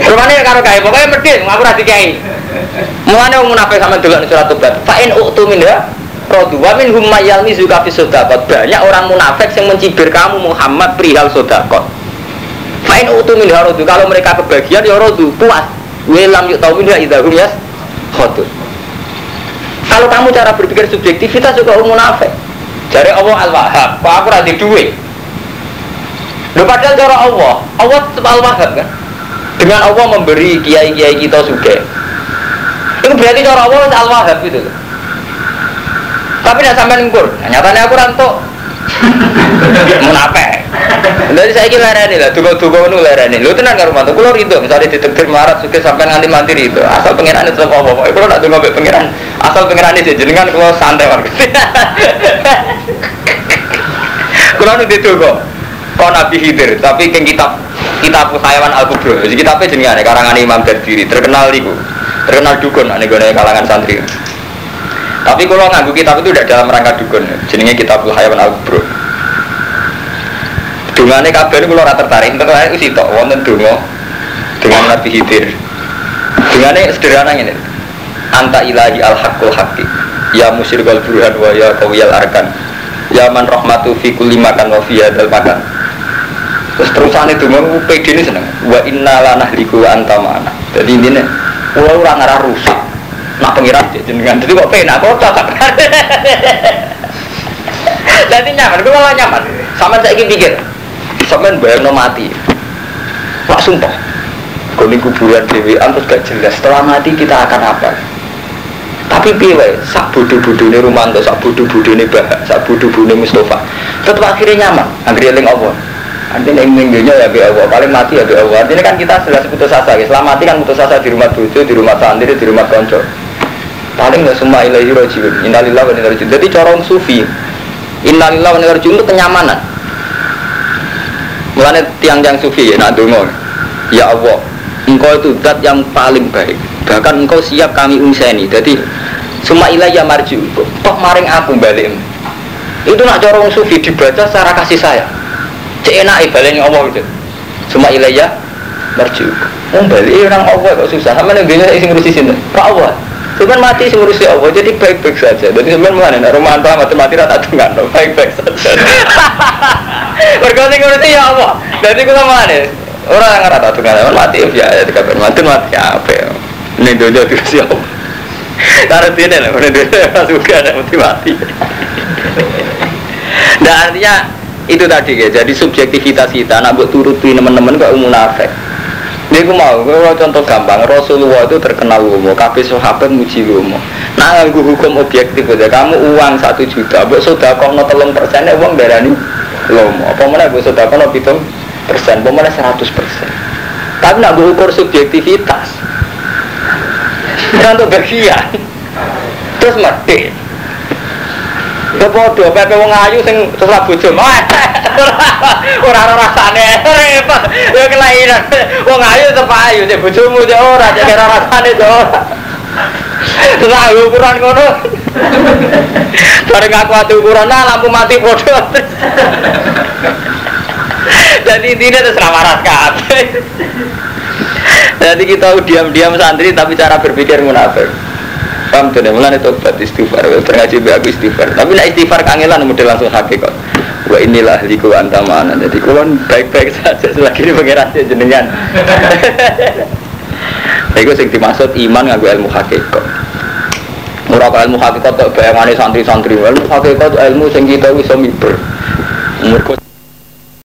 Rumahnya karo kaya, pokoknya medit, aku rasa dikai. Mulane wong munafik sama delok surat tobat. Fa in utu minha rodu wa min hum mayalmi zuka fi sodakot. Banyak orang munafik yang mencibir kamu Muhammad perihal sodakot. Main utu min rodu kalau mereka kebagian ya rodu puas. Welam yuk tau minha idahum ya khodur kalau kamu cara berpikir subjektivitas juga munafik dari Allah al-wahhab. Kok aku rada duit? Loh padahal cara Allah Allah tetap al-wahhab kan? Dengan Allah memberi kiai-kiai kita juga itu berarti cara Allah al-wahhab gitu tapi tidak sampai ngukur nah, nyatanya aku rantok <laughs> munafik jadi saya kira lereni lah duga duga nu lereni. Lu tenang karo mantu. Kulo itu misalnya ditektir marat suka sampai nganti mati itu asal pengiran itu apa apa kulo nak duga pengiran asal pengiran itu jenengan kulo santai war <laughs> kulo nu dituga kau nabi hidir tapi keng kitab kitab hayawan al kubro. Jadi kitabnya jenengan karangan imam berdiri terkenal itu terkenal dukun ane gue kalangan santri tapi kalau nganggu kitab itu tidak dalam rangka dukun. Jenenge kitab Hayawan Al Kubro. Dungane kabeh kalau rata tertarik, tertarik itu sitok wonten donga dengan Nabi Hidir. Dengannya sederhana ini. Anta ilahi al hakul haqi. Ya musyrikal burhan wa ya kawiyal arkan. Ya man rahmatu fi kulli makan wa fi hadal makan. Terus terusan itu mau PD ini seneng. Wa inna la liku wa anta ma'ana. Jadi ini nih, pulau orang arah rusak. Nak pengiran jenengan. Jadi kok penak kok cocok. Jadi nyaman, gue malah nyaman. Sama saya ingin pikir, sampean bayang no mati. Wah sumpah, kuning kuburan Dewi terus gak jelas. Setelah mati kita akan apa? Tapi pilih, sak bodoh ini Rumanto, sak bodoh bodoh ini Bahak, sak bodoh bodoh ini Mustafa. Tetap akhirnya nyaman. Akhirnya yang Allah. Artinya yang minggunya ya bi Allah, paling mati ya bi Allah. Artinya kan kita sudah putus asa, ya. Setelah mati kan putus asa di rumah tujuh, di rumah santri, di rumah konco. Paling nggak semua ilahi rojiun. Innalillah wa inna Jadi corong sufi, Innalillah wa inna itu kenyamanan. Mulanya tiang-tiang sufi ya nak dungo. Ya Allah, engkau itu dat yang paling baik. Bahkan engkau siap kami unseni. Jadi semua ilayah marju. Toh maring aku balik. Itu nak corong sufi dibaca secara kasih sayang. Cek enak ibadah Allah itu. Semua ilayah marju. Mau balik orang Allah kok susah. Sama nih biasa isi ngurusi sini. Pak Allah. Cuman mati sih ngurusi Allah, jadi baik-baik saja. Jadi sebenarnya mana? Nah, rumah antah mati-mati rata dengan <laughs> baik-baik saja. <laughs> Berkali ngurusi ya Allah. Jadi kita mana? Orang yang rata dengan mati ya, ya dikabar mati mati apa ya? Ini dojo diurusi Allah. Taruh sini lah, ini dojo juga ada mati mati. Dan artinya itu tadi ya, jadi subjektivitas kita nak buat turuti teman-teman kok munafik. Ini aku mau, kalau contoh gampang, Rasulullah itu terkenal umum, kabeh sahabat muji umum. Nah, aku hukum objektif aja, kamu uang satu juta, buat sudah kau no telung persen, uang darah ini lomo. Apa mana buat sudah kau no hitung persen, apa mana seratus persen. Tapi nak ukur subjektivitas, untuk berkhian, terus mati. Ya padha pepe wong ayu sing terus bojo. <laughs> Ora ora rasane repot. Ya kelainan. Wong ayu tetep ayu cek bojomu cek ora cek ora rasane ora. Terus ukuran ngono. Bareng aku ati ukuran nah lampu mati padha. Jadi intinya terserah waras kabeh. Jadi kita diam-diam santri tapi cara berpikir munafik. Paham tuh mulai tobat istighfar, ngaji aku istighfar. Tapi nak istighfar kangelan model langsung hakikat. Wah inilah liku antamana. Jadi kulon baik-baik <laughs> saja selagi ini pengiran jenengan. <laughs> Itu sing dimaksud iman nganggo ilmu hakikat. Murah ilmu hakikat tak bayangane santri-santri. Ilmu hakikat ilmu sing kita bisa miber. Umur